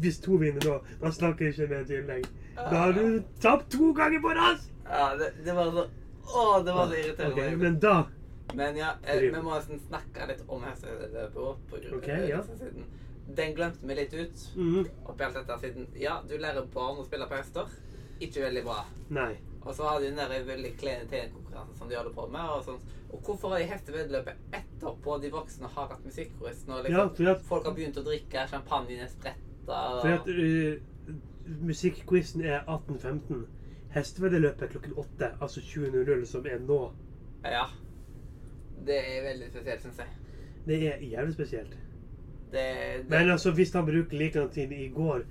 hvis to vinner nå. Da snakker jeg ikke med til tillegg. Da har du tapt to ganger på rad! Ja, det, det var så Å, det var så irriterende. Ok, men da Men ja, eh, vi må nesten snakke litt om hesteløpet på grunn okay, ja. Den glemte vi litt ut mhm, oppi alt dette siden Ja, du lærer barn å spille på hester. Ikke veldig bra. Nei. Og så har de den veldig kleine tegnekonkurransen som de holder på med. Og, sånt. og hvorfor har de hesteveddeløpet etterpå de voksne har hatt musikkquiz? Når liksom, ja, at, folk har begynt å drikke, champagnen er spretta for at uh, musikkquizen er 18.15. Hesteveddeløpet er klokken 8, altså 20.00, som er nå. Ja. Det er veldig spesielt, syns jeg. Det er jævlig spesielt. Det, det, Men altså, hvis han bruker like tid i går,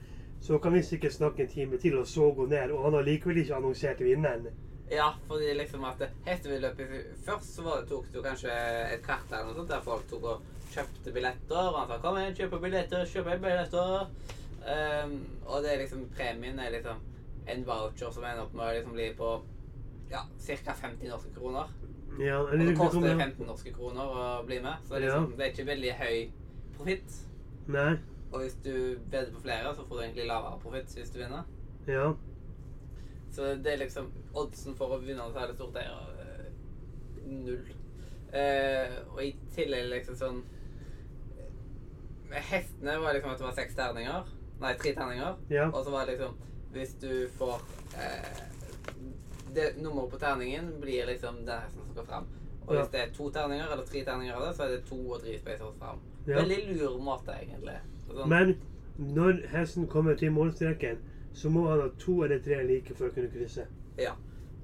så kan vi sikkert snakke en time til, og så gå ned. Og han har likevel ikke annonsert vinneren. Ja, fordi liksom at hestevedløpet Først så var det, tok du kanskje et kart eller noe sånt der folk tok og kjøpte billetter. Og han sa 'kom igjen, kjøp billetter, kjøp billetter'. Um, og det er liksom premien er liksom en voucher som ender opp med å liksom bli på ja, ca. 50 norske kroner. Ja, Og det koster kommer 15 norske kroner å bli med, så det er, liksom, det er ikke veldig høy profitt. Nei. Og hvis du bedrer på flere, så får du egentlig lavere profitt hvis du vinner. Ja. Så det er liksom Oddsen for å vinne så er det stort eier eh, null. Eh, og i tillegg liksom sånn Med hestene var liksom at det var seks terninger. Nei, tre terninger. Ja. Og så var det liksom Hvis du får eh, det Nummeret på terningen blir liksom hesten som skal fram. Og hvis det er to terninger eller tre terninger av det, så er det to og tre spacers fram. Ja. Veldig lur måte, egentlig. Sånn, Men når hesten kommer til målstreken, så må han ha to eller tre like for å kunne krysse. Ja.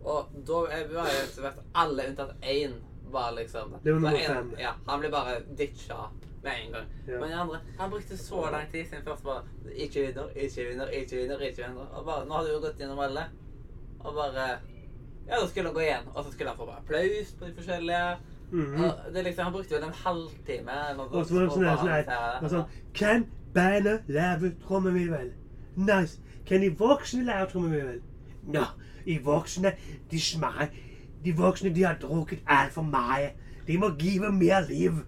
Og da er- var etter hvert alle unntatt én var liksom Det var nummer fem. Ja, han ble bare ditcha med en gang. Ja. Men de andre Han brukte så lang tid siden først bare Ikke vinner, ikke vinner, ikke vinner, ikke vinner. Og bare, nå har du jo gått gjennom alle. Og bare Ja, da skulle han gå igjen. Og så skulle han få applaus på de forskjellige. Det er liksom, Han brukte vel en halvtime Og så var det sånn sånn det. sånn, Kan bandet lage trommevirvel? Nice. Kan de voksne lage trommevirvel? Nå, de voksne, de smaker De voksne, de har drukket altfor mye. De må give mer liv.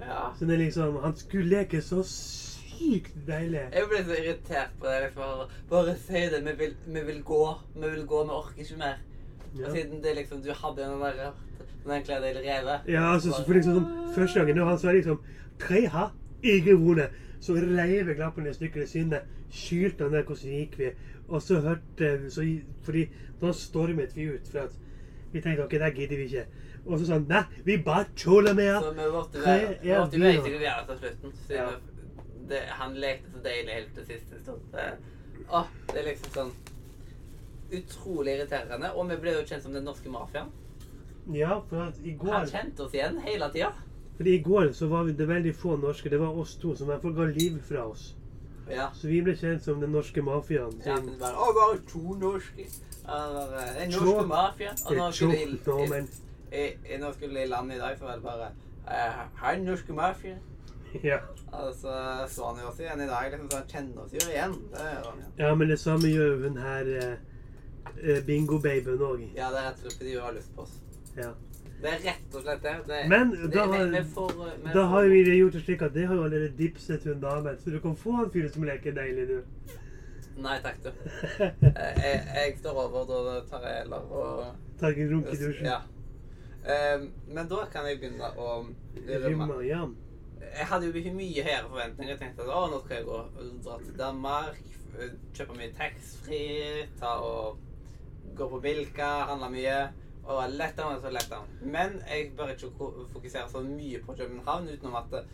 Ja. Så det er liksom Han skulle leke så sykt deilig. Jeg ble så irritert på det. Liksom, bare, bare si det. Vi vil, vi vil gå. Vi vil gå. Vi orker ikke mer. Ja. Og siden det liksom, du hadde den der den enkle del revet. Ja, altså, så for liksom sånn, Første gangen når han sa liksom Tre har ikke vone', Så reiv jeg lappen i stykker i sinnet. Skylte han der hvordan gikk vi. Og så hørte så, Fordi da stormet vi ut. For at vi tenkte ok, det gidder vi ikke. Og så sa han nei, vi bare tåler med Så vi måtte være være til slutten. Siden Ja. det, han lekte så deilig helt til siste stund. Det, å, det er liksom sånn utrolig irriterende. Og vi ble jo kjent som den norske mafiaen. Ja, for at i går Han kjente oss igjen hele tida. Fordi i går så var vi det veldig få norske. Det var oss to som i hvert fall ga liv fra oss. Ja. Så vi ble kjent som den norske mafiaen. Ja, men bare, å, bare to norske. Eh, norske mafia. Og nå skulle, i, i, nå skulle i land i dag, så var det bare eh, Hei, den norske mafia. <laughs> Ja. Altså, så så han jo også igjen i dag. liksom, så Han kjenner oss jo igjen. Det gjør han ja. ja, men det samme gjør hun her eh, eh, bingo-babyen òg. Ja, det er rett og slett fordi hun har lyst på oss. Ja. Det er rett og slett det. det Men det, da har- vi får- vi Da har vi det gjort det slik at det har jo allerede dipset hun damen, så du kan få han fyren som leker deilig, du. Nei takk, du. Eh, <laughs> Jeg, jeg står over, da tar jeg heller og Tar en runk i dusjen. Ja. Eh, men da kan jeg begynne å rømme. Ja. Jeg hadde jo ikke mye høyere forventninger. Jeg tenkte at å, nå skal jeg gå dra til Danmark, kjøpe mye taxfree, ta og gå på Bilka, handler mye. Og let down, så lett down. Men jeg bør ikke fokusere så mye på København utenom at det,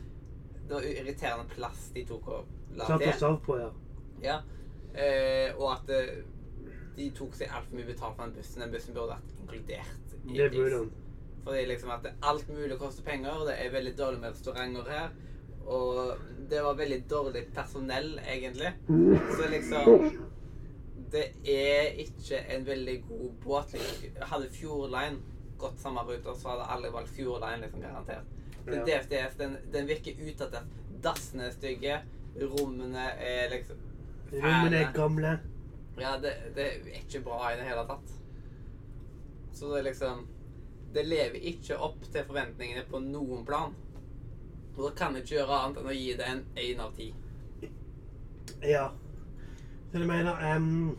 det var irriterende plass de tok og la til. på, ja. Ja. Eh, og at eh, de tok seg altfor mye betalt for den bussen. Den bussen burde vært inkludert. i Det burde den. Fordi liksom at alt mulig koster penger. Det er veldig dårlig med restauranter her. Og det var veldig dårlig personell, egentlig. Så liksom Det er ikke en veldig god båt. Liksom. Hadde Fjordline gått samme ruta, så hadde alle valgt Fjordline, liksom, garantert. Men Ja. DFDS, den, den virker utdatert. Dassene er stygge. Rommene er liksom Rommene er gamle. Ja, det, det er ikke bra i det hele tatt. Så det er liksom Det lever ikke opp til forventningene på noen plan. Og da kan jeg ikke gjøre annet enn å gi det en én av ti. Ja. Så jeg mener um,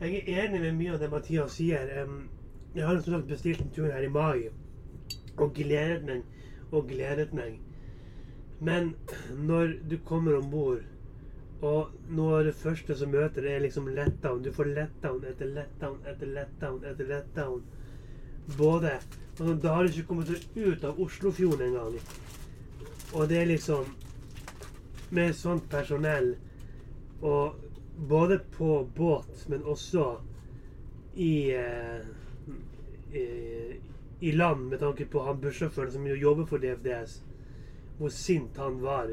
Jeg er enig med mye av det Mathias sier. Um, jeg har som sagt bestilt en tur her i mai og gledet meg og gledet meg. Men når du kommer om bord, og noe av det første som møter, er liksom letdown. Du får letdown etter letdown etter letdown etter letdown. Både altså, Da har du ikke kommet deg ut av Oslofjorden engang. Og det er liksom Med sånt personell, og både på båt, men også i eh, i, i land, med tanke på han bussjåføren som jo jobber for DFDS, hvor sint han var.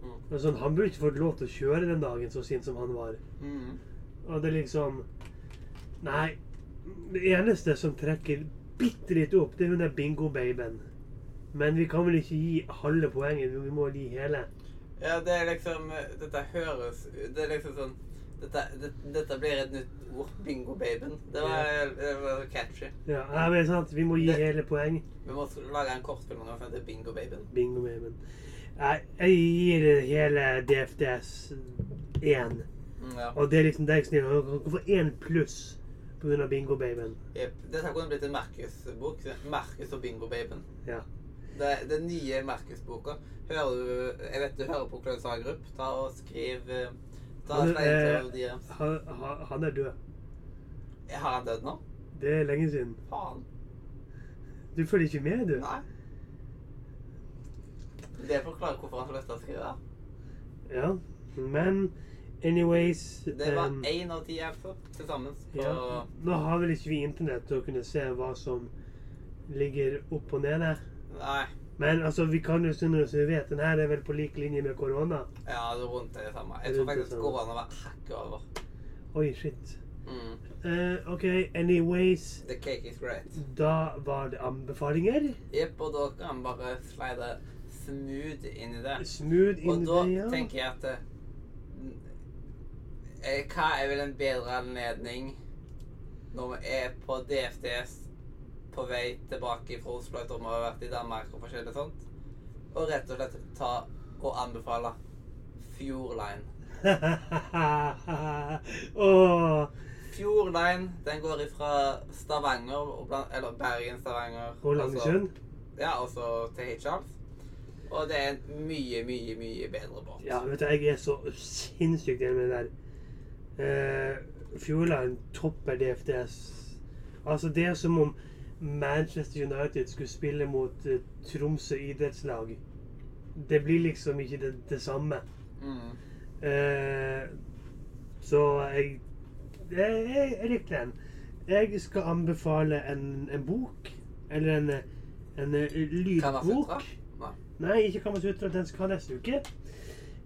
Mm. Sånn, han burde ikke fått lov til å kjøre den dagen så sint som han var. Mm. Og det er liksom Nei. Det eneste som trekker bitte litt opp, det er hun der bingo-babyen. Men vi kan vel ikke gi halve poenget, vi må gi hele. Ja, det er liksom Dette høres Det er liksom sånn Dette, det, dette blir et nytt ord. Bingo-babyen. Det var, det var catchy. Ja, jeg mener sånn sant, vi må gi Det- hele poeng. Vi må lage en kortfilm som heter Bingo-babyen. Bingo med, men jeg, jeg gir hele DFDS én. Mm, ja. Og det er liksom deg, snill. Du kan få én pluss pga. bingo-babyen. Yep. Dette kunne blitt en Markus-bok. Markus og Bingo-babyen. Ja. Det, den nye Markus-boka. Jeg vet du hører på Klaus Hagerup. Ta og skriv eh, Ta Han er, eh. Han, han- han er død. Har han dødd nå? Det er lenge siden. Faen. Du følger ikke med, du? Nei. Det forklarer hvorfor han slutta å skrive. Ja. Men anyways Det var én um, av ti apper til sammen. ja. Nå har vel ikke vi internett til å kunne se hva som ligger opp og nede. Nei. Men altså, vi kan jo synne oss vi vet. Den her er vel på lik linje med korona. Ja, det er rundt det samme. Jeg tror faktisk går faktisk å korona var hakket over. Oi, shit. Mm. Uh, OK, anyways. The cake is great. Da var det anbefalinger. Jepp, og da kan man bare slide smooth inn i det. Smooth inn i det, ja. Og da tenker jeg at eh, Hva er vel en bedre anledning når vi er på DFDS på vei tilbake fra Oslo etter om vi har vært i Danmark og forskjellig sånt, og rett og slett ta og anbefale Fjordline. <laughs> Fjordline den går ifra Stavanger, eller Bergen-Stavanger og Langesund. Ja, og så til Hitchhals. Og det er en mye, mye, mye bedre båt. Ja, vet du, jeg er så sinnssykt enig med det der. Uh, Fjordline topper DFDS. Altså, det er som om Manchester United skulle spille mot eh, Tromsø idrettslag. Det blir liksom ikke det, det samme. Mm. Eh, så jeg jeg, jeg, jeg likte den. Jeg skal anbefale en, en bok. Eller en, en, eh, lydbok. Nei. Ikke Kamasutra. Den skal neste uke.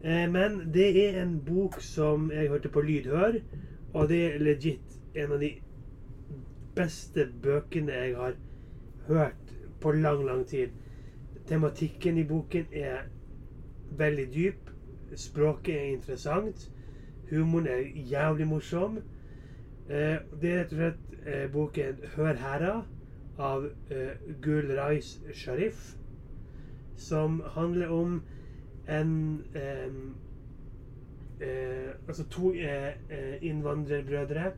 Eh, men det er en bok som jeg hørte på lydhør, og det er legit en av de beste bøkene jeg har hørt på lang, lang tid. Tematikken i boken er veldig dyp. Språket er interessant. Humoren er jævlig morsom. Eh, det er rett og slett eh, boken 'Hør her'a' av eh, Gul Rais Sharif som handler om en eh, Altså to eh, eh, innvandrerbrødre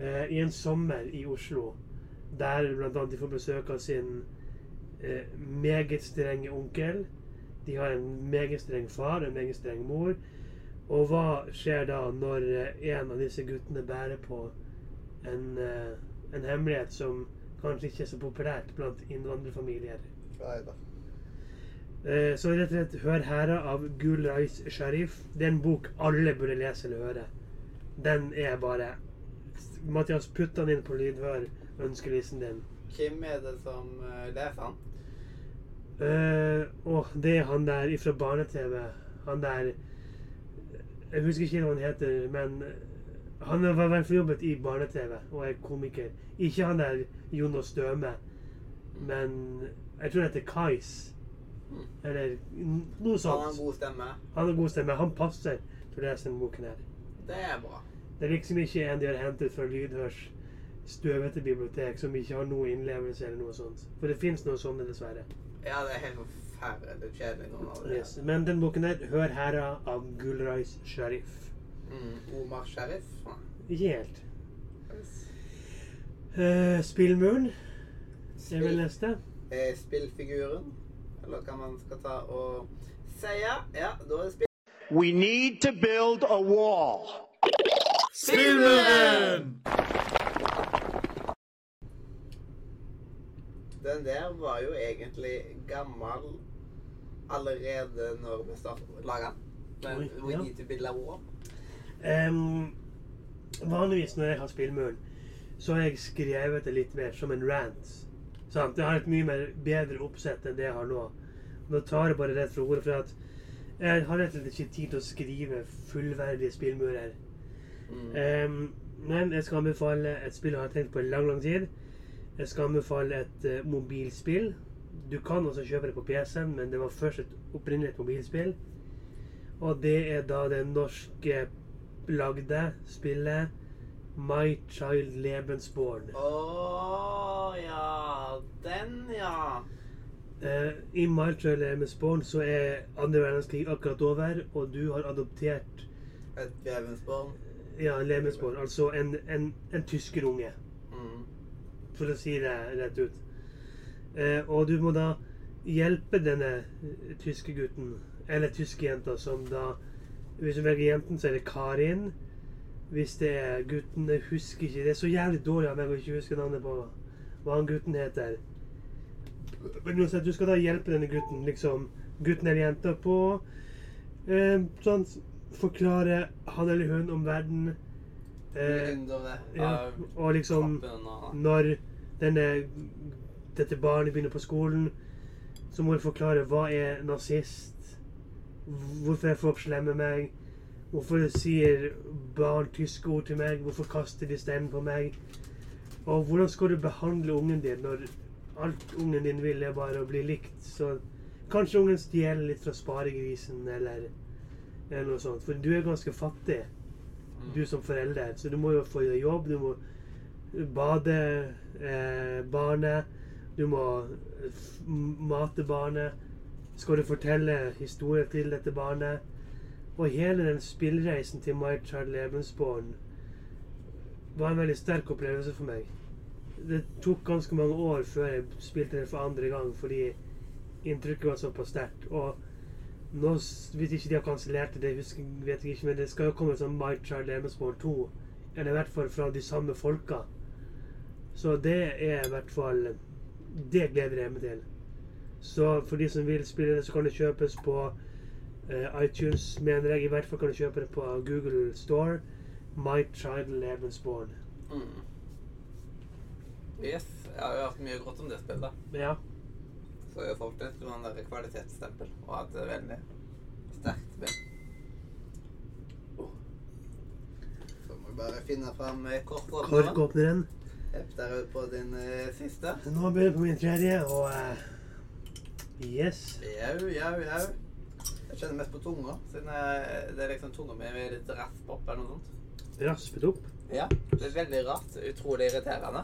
eh, i en sommer i Oslo. Der bl.a. de får besøk av sin eh, meget strenge onkel. De har en meget streng far og en meget streng mor. Og hva skjer da når eh, en av disse guttene bærer på en, eh, en hemmelighet som kanskje ikke er så populært blant innvandrerfamilier? Neida. Eh, Så rett og slett Hør hæra av Gul Rais Sharif. Det er en bok alle burde lese eller høre. Den er bare Mathias, putt den inn på lydhør ønskelisten din. Hvem er det som eh, leser den? Uh, oh, det er han der ifra barne-TV. Han der Jeg husker ikke hva han heter, men eh, han har i hvert fall jobbet i barne-TV og er komiker. Ikke han der Jonas Støme, men jeg tror han heter Kais. Mm. Eller noe sånt. Han har god stemme. Han har god stemme. Han passer til å lese denne boken her. Det er bra. Det er liksom ikke en de har hentet fra Lydhørs støvete bibliotek som ikke har noe innlevelse eller noe sånt. For det fins noen sånne, dessverre. Ja, det er helt forferdelig kjedelig noen av det. Yes. Men den boken der, 'Hør hæra' av Gulrais Sharif. Mm. Omar Sharif? Ikke helt. Uh, Spillmuren er vel neste. eh, spillfiguren? Eller hva man skal ta og si? Ja, ja da er det spill. We need to build a wall. Spillmuren! Den der var jo egentlig gammel allerede når vi startet laga den. Men we ja. need to build a wall. Em, vanligvis når jeg har Spillmuren, så har jeg skrevet det litt mer som en rant. Sant? Jeg har et mye mer bedre oppsett enn det jeg har nå. Nå tar jeg bare rett fra ordet, for at jeg har rett og slett ikke tid til å skrive fullverdige spillmurer. Mm. Um, men jeg skal anbefale et spill jeg har tenkt på i lang, lang tid. Jeg skal anbefale et uh, mobilspill. Du kan også kjøpe det på PC-en, men det var først et opprinnelig et mobilspill. Og det er da det norske lagde spillet My Child Lebensborn. Å ja. Den, ja. Uh, I My Child Lebensborn så er andre verdenskrig akkurat over, og du har adoptert Et vevensbarn. Ja, Lemesborg. altså en, en, en tyskerunge, Mm. for å si det rett ut. Eh, og du må da hjelpe denne tyske gutten, eller tyske jenta, som da Hvis du velger jenten, så er det Karin. Hvis det er gutten Jeg husker ikke. Det er så jævlig dårlig av meg å ikke huske navnet på hva han gutten heter. Men uansett, du skal da hjelpe denne gutten, liksom. Gutten eller jenta på eh, sånn Forklare han eller hun om verden. Eh, ja, og liksom når denne, dette barnet begynner på skolen, så må du forklare hva er nazist. Hvorfor er folk slemme med meg? Hvorfor sier barn tyske ord til meg? Hvorfor kaster de steinen på meg? Og hvordan skal du behandle ungen din når alt ungen din vil, er bare å bli likt? Så kanskje ungen stjeler litt fra sparegrisen, eller, eller noe sånt. For du er ganske fattig, Mm. du som forelder. Så du må jo få jobb. Du må bade eh, barnet. Du må mate barnet. Skal du fortelle historier til dette barnet? Og hele den spillreisen til My Child Lebensborn var en veldig sterk opplevelse for meg. Det tok ganske mange år før jeg spilte den for andre gang, fordi inntrykket var såpass sterkt. Og nå, hvis ikke de har kansellert det, husker, vet jeg ikke, men det skal jo komme sånn My Child Lebensborn 2. Eller i hvert fall fra de samme folka. Så det er i hvert fall Det gleder jeg meg til. Så for de som vil spille det, så kan det kjøpes på uh, iTunes, mener jeg. I hvert fall kan du kjøpe det på Google Store. My Child Lebensborn. Mm. Yes. Jeg har jo hørt mye godt om det spillet. Ja. Så jeg folk til et sånn der kvalitetsstempel og at det veldig sterkt bind. Så må vi bare finne fram eh, korkåpneren. Korkåpneren. Jepp, der er du på din eh, siste. Nå begynner jeg på min tredje, og eh, Yes. Jau, jau, jau. Jeg kjenner mest på tunga, siden jeg, det er liksom tunga mi er litt rasp opp eller noe sånt. Raspet opp. Ja, det er veldig rart. Utrolig irriterende.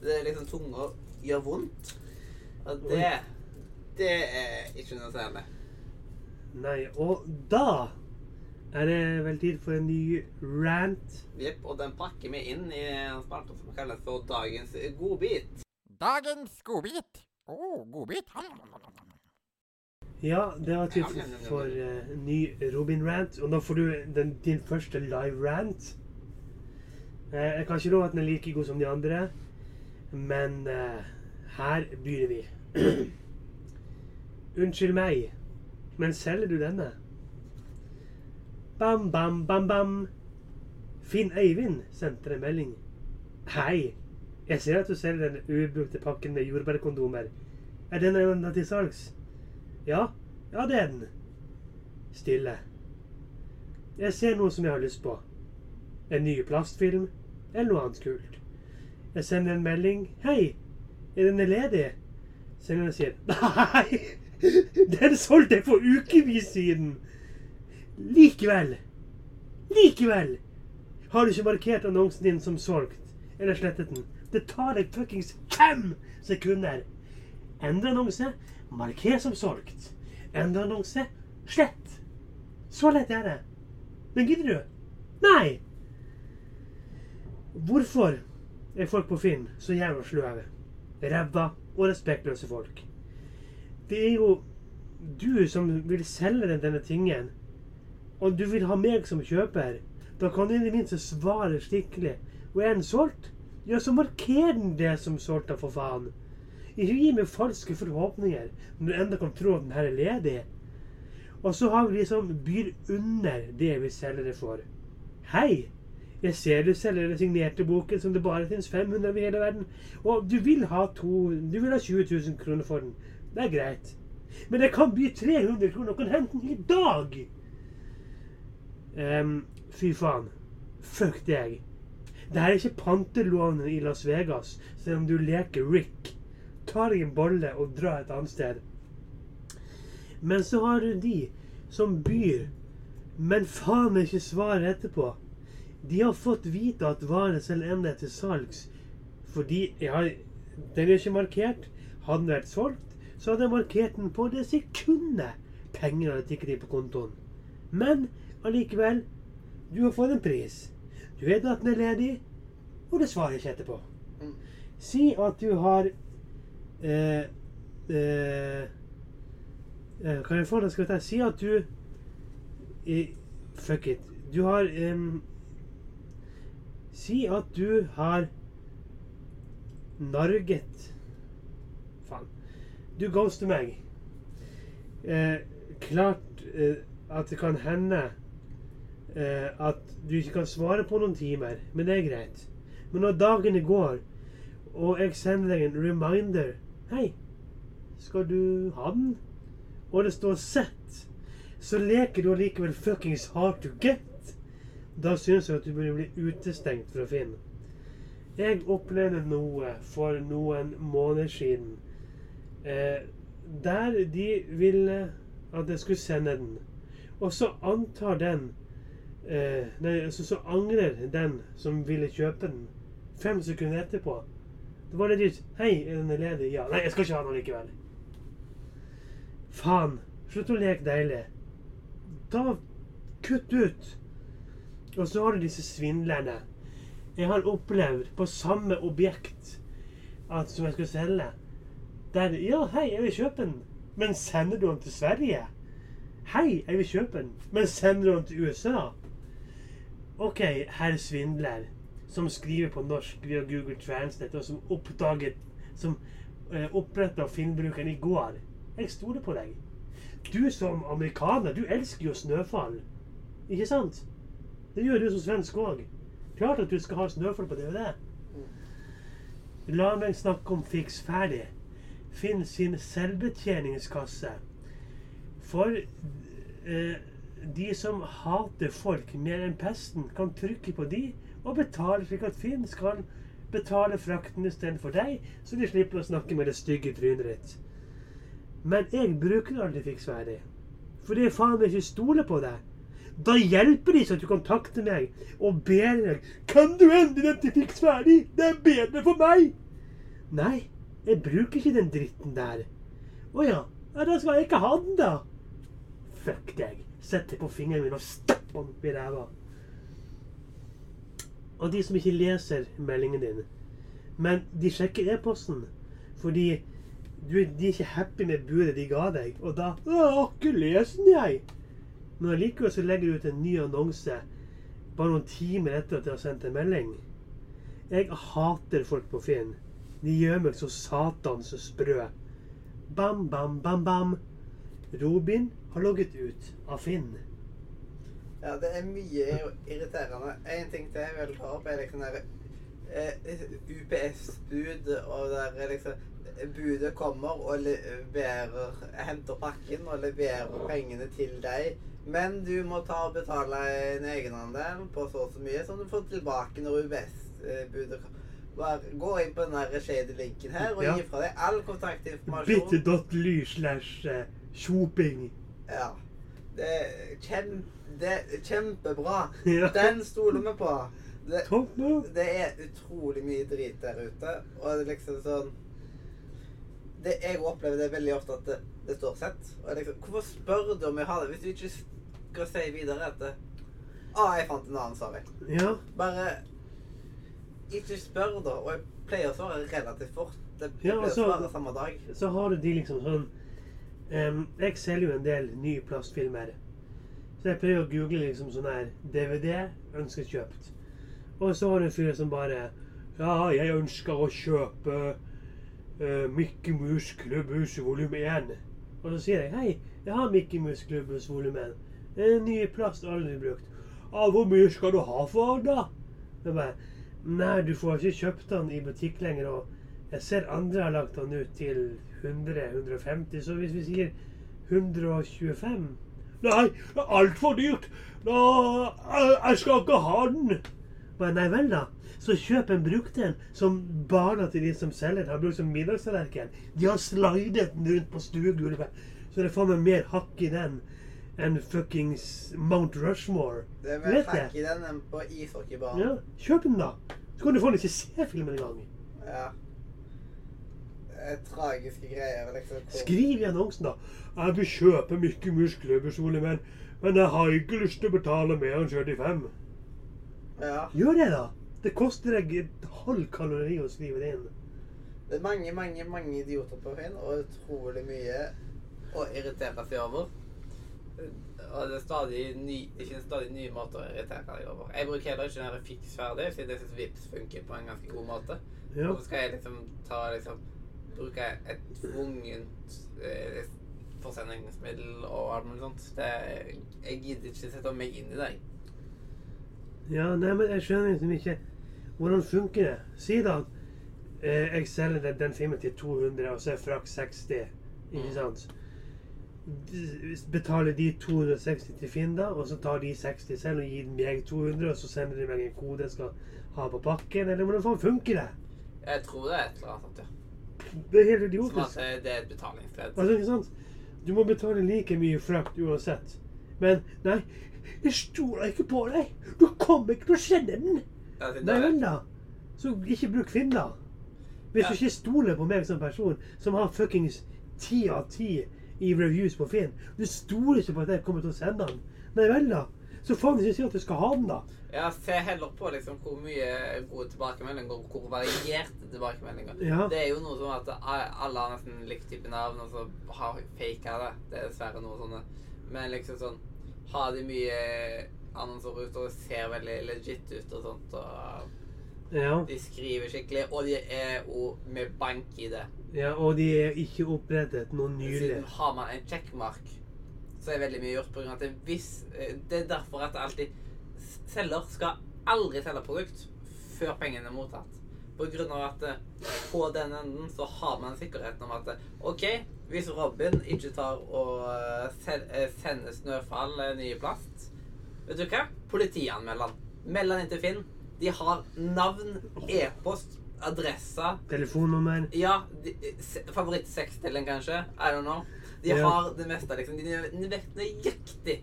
Det er liksom tunga gjør vondt. Og det Det er ikke noe særlig. Nei, og da er det vel tid for en ny rant. Jepp, og den pakker vi inn i en spalte som kalles for Dagens godbit. Dagens godbit. Å, oh, godbit. Ja, det var tid for uh, ny Robin-rant. Og nå får du den, din første live-rant. Uh, jeg kan ikke love at den er like god som de andre, men uh, her begynner vi. <clears throat> Unnskyld meg, men selger du denne? Bam, bam, bam, bam. Finn Eivind sendte en melding. Hei, jeg ser at du selger den ubrukte pakken med jordbærkondomer. Er den ennå til salgs? Ja, ja det er den. Stille. Jeg ser noe som jeg har lyst på. En ny plastfilm, eller noe annet kult. Jeg sender en melding. Hei, er denne ledig? Selgeren sier <laughs> nei, <laughs> den solgte jeg for ukevis siden. Likevel, likevel har du ikke markert annonsen din som solgt, eller slettet den. Det tar deg fuckings fem sekunder. Endre annonse, marker som solgt. Endre annonse, slett. Så lett er det. Men gidder du? Nei! Hvorfor er folk på Finn så jævla sløve, ræva og respektløse folk? Det er jo du som vil selge den denne tingen, og du vil ha meg som kjøper. Da kan du i det minste svare skikkelig. Og er den solgt? Ja, så marker den det som solgte, for faen. Ikke gi meg falske forhåpninger når du enda kan tro at den her er ledig. Og så har vi de som byr under det vi selger det for. Hei! Jeg ser du selger den signerte boken som det bare finnes 500 av i hele verden. Og du vil ha, to, du vil ha 20 000 kroner for den. Det er greit. Men jeg kan by 300 kroner og kan hente den i dag! Um, fy faen. Fuck deg. Det her er ikke pantelånet i Las Vegas, selv om du leker Rick. Ta deg en bolle og dra et annet sted. Men så har du de som byr, men faen meg ikke svarer etterpå. De har fått vite at varen selv ennå er til salgs. Fordi har, Den er ikke markert. Hadde den vært solgt, så hadde jeg markert den på det sekundet penger hadde tikket inn på kontoen. Men allikevel, du har fått en pris. Du vet at den er ledig, og du svarer ikke etterpå. Mm. Si at du har eh, eh, eh, Kan jeg få det? Skal jeg ta? Si at du eh, Fuck it. Du har Si at du har narget. Du ghoster meg. Eh, klart eh, at det kan hende eh, at du ikke kan svare på noen timer, men det er greit. Men når dagene går, og jeg sender deg en reminder Hei, skal du ha den? Og det står 'sett', så leker du allikevel fuckings hard to get. Da syns jeg at du burde bli utestengt fra Finn. Jeg opplevde noe for noen måneder siden. Eh, der de ville at jeg skulle sende den. Og så antar den eh, Nei, altså så angrer den som ville kjøpe den, fem sekunder etterpå. Det var legit 'Hei, er den ledig?' 'Ja.' 'Nei, jeg skal ikke ha den likevel.' Faen. Slutt å leke deilig. Ta Kutt ut. Og så har du disse svindlerne. Jeg har opplevd på samme objekt at, som jeg skulle selge der Ja, hei, jeg vil kjøpe den. Men sender du den til Sverige? Hei, jeg vil kjøpe den. Men sender du den til USA? OK, herr svindler, som skriver på norsk via Google Translate, og som oppdaget Som eh, oppretta filmbrukeren i går. Jeg stoler på deg. Du som amerikaner, du elsker jo snøfall. Ikke sant? Det gjør du som svensk òg. Klart at du skal ha snøfall på DVD. La meg snakke om fiks ferdig. Finn sin selvbetjeningskasse. For eh, de som hater folk mer enn pesten, kan trykke på de og betale slik at Finn skal betale frakten istedenfor deg, så de slipper å snakke med det stygge trynet ditt. Men jeg bruker aldri fiks ferdig. Fordi jeg faen meg ikke stoler på deg. Da hjelper det ikke at du kontakter meg og ber deg Kan du endre den til ferdig? Det er bedre for meg! Nei, jeg bruker ikke den dritten der. Å ja. ja. Da skal jeg ikke ha den, da. Fuck deg. Sett deg på fingeren min og stapp den opp i ræva. Og de som ikke leser meldingen din, men de sjekker e-posten fordi du, de er ikke happy med budet de ga deg, og da «Å, ikke les den, jeg'. Men allikevel så legger du ut en ny annonse bare noen timer etter at du har sendt en melding. Jeg hater folk på Finn. De gjør meg så satans sprø. Bam, bam, bam, bam. Robin har logget ut av Finn. Ja, det er mye irriterende. En ting til jeg vil ta opp, er liksom der eh, UPS-bud, og der er liksom Budet kommer og leverer Henter pakken og leverer pengene til deg. Men du må ta og betale en egenandel på så og så mye som du får tilbake når UBS-budet bare Gå inn på den der shady linken her og Ja. gi fra deg all kontaktinformasjon. Bit.ly slash shopping. Ja. Det er, kjem, det er kjempebra. <laughs> Ja. Den stoler vi på. Det, det er utrolig mye drit der ute. Og det er liksom sånn det, Jeg opplever det veldig ofte at det, det står sett. Og liksom, hvorfor spør du om jeg har det, hvis du ikke skal si videre at det, ah, jeg fant en annen, sorry. Ja. Bare ikke spør, da. Og jeg pleier å svare relativt fort. Det, jeg Ja, pleier altså- å svare samme dag. Så har du de liksom sånn um, Jeg selger jo en del nye plastfilmer. Så jeg pleier å google liksom sånn her DVD ønsket kjøpt. Og så har du en fyr som bare Ja, jeg ønsker å kjøpe uh, Mickey Mouse Klubbhus volum 1. Og så sier jeg hei, jeg har Mickey Mouse Klubbhus volum 1. En ny plast aldri brukt. Ja, hvor mye skal du ha for da? Jeg bare Nei, du får ikke kjøpt den i butikk lenger. Og jeg ser andre har lagt den ut til 100-150, så hvis vi sier 125 Nei, det er altfor dyrt! Da, jeg- skal ikke ha den! Men nei vel, da. Så kjøp en brukt en som barna til de som selger har brukt som middagstallerken. De har slidet den rundt på stuegulvet, så det får meg mer hakk i den enn fuckings Mount Rushmore. Det er Du vet det? i den på ishockeybanen. Ja, kjøp den, da. Så kan du faen ikke se filmen engang. Ja. Det er tragiske greier. liksom. Skriv i annonsen, da. Jeg vil kjøpe mye muskler, personlig, men, men jeg har ikke lyst til å betale mer enn 75. Ja. Gjør det, da. Det koster deg et halv kalori å skrive det inn. Det er mange, mange mange idioter på Finn, og utrolig mye å irritere seg over. Og det er stadig ny, ikke stadig nye måter å irritere deg over. Jeg bruker heller ikke den fiks ferdig, siden jeg syns VIPS funker på en ganske god måte. Ja. Så skal jeg liksom ta liksom Bruke et tvungent eh, forsendingsmiddel og alt mulig sånt. Det, jeg gidder ikke sette meg inn i det. Ja, nei, men jeg skjønner liksom ikke Hvordan funker det? Si da eh, jeg selger den, den filmen til 200, og så er frakk 60. Ikke Mm. sant? Betaler de 260 til Finn, og så tar de 60 selv og gir meg 200, og så sender de meg en kode jeg skal ha på pakken? Eller hvordan faen funker det? Jeg tror det er et eller annet ja. Det er helt Som at idiotisk. det- er et betalingsledd. Altså, ikke sant? Du må betale like mye frakt uansett. Men nei, jeg stoler ikke på deg. Du kommer ikke til å sende den. Ja, Nei vel, da. Så ikke bruk Finn. Hvis Ja. du ikke stoler på meg som person, som har fuckings ti av ti i reviews på Finn Du stoler ikke på at jeg kommer til å sende den. Nei vel, da. Så faen ikke si at du skal ha den, da. Ja, se heller på liksom hvor mye gode tilbakemeldinger og hvor varierte tilbakemeldinger. Ja. Det er jo noe som at alle har nesten likt type navn, og så har faka det. Det er dessverre noe sånne. Men liksom sånn Har de mye annonser ute og ser veldig legit ut og sånt, og Ja. de skriver skikkelig, og de er jo med bank i det. ja. Og de er ikke opprettet noe nylig. Siden har man en checkmark, så er veldig mye gjort på grunn av at det, hvis, eh, det er derfor at alltid Selger skal aldri selge produkt før pengene er mottatt. På grunn av at eh, på den enden så har man sikkerheten om at eh, OK, hvis Robin ikke tar og sender Snøfall nye ny plast Vet du hva? Politianmeld han. Meld han inn til Finn. De har navn, e-post, adresse Telefonnummer. ja, de, se- favorittsexdelen kanskje. I don't know. De Ja. har det meste, liksom. De, vet nøyaktig